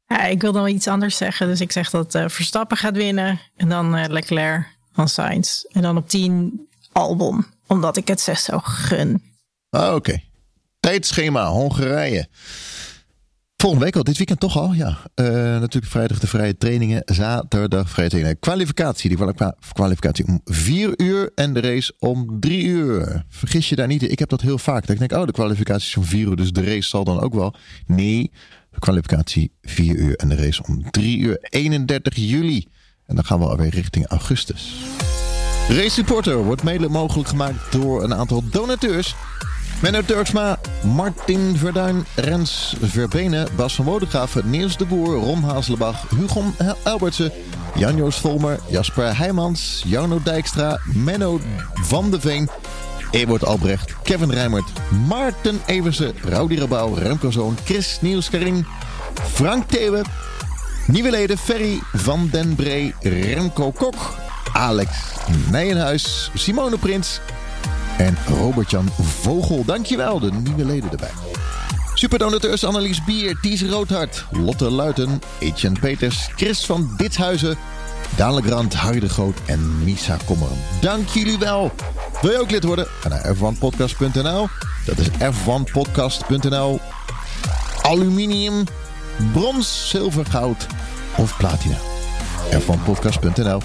Ja, ik wil dan wel iets anders zeggen. Dus ik zeg dat eh, Verstappen gaat winnen. En dan eh, Leclerc van Sainz. En dan op 10 Albon. Omdat ik het zes zo gun. Ah, Oké. Tijdschema, Hongarije. Volgende week al, dit weekend toch al? Ja. Eh, natuurlijk vrijdag de vrije trainingen, zaterdag vrije trainingen. Kwalificatie, die kwali- kwalificatie om vier uur en de race om drie uur. Vergis je daar niet in. Ik heb dat heel vaak. Dat ik denk, oh, de kwalificatie is om vier uur, dus de race zal dan ook wel. Nee, de kwalificatie vier uur en de race om drie uur. 31 juli. En dan gaan we alweer richting augustus. Race Reporter wordt mede mogelijk gemaakt door een aantal donateurs. Menno Turksma, Martin Verduin, Rens Verbenen, Bas van Wodegraven, Niels de Boer, Ron Hazelenbach, Hugo Albertsen, Jan-Joos Volmer, Jasper Heijmans, Jarno Dijkstra, Menno van de Veen, Ewart Albrecht, Kevin Rijmert, Maarten Eversen, Rowdy Rabouw, Remco Zoon, Chris Niels Karin, Frank Thewe, Nieuwe leden Ferry van den Bree, Remco Kok, Alex Nijenhuis, Simone Prins en Robert-Jan Vogel. Dankjewel, de nieuwe leden erbij. Superdonateurs Annelies Bier, Ties Roodhart, Lotte Luiten, Etienne Peters, Chris van Ditshuizen, Daan Legrand, Harry de Groot en Misa Kommeren. Dank jullie wel. Wil je ook lid worden? Ga naar f1podcast.nl. Dat is f1podcast.nl. Aluminium, brons, zilver, goud of platina. f1podcast.nl.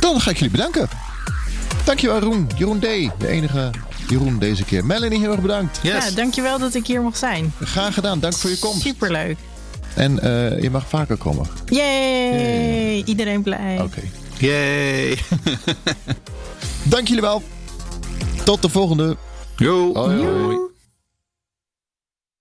Dan ga ik jullie bedanken. Dankjewel Jeroen. Jeroen D. De enige Jeroen deze keer. Melanie, heel erg bedankt. Yes. Ja, dankjewel dat ik hier mocht zijn. Graag gedaan. Dank voor je komst. Superleuk. En eh, je mag vaker komen. Yay! Iedereen blij. Oké. Yay. Dank jullie wel. Tot de volgende. Yo. Hoi.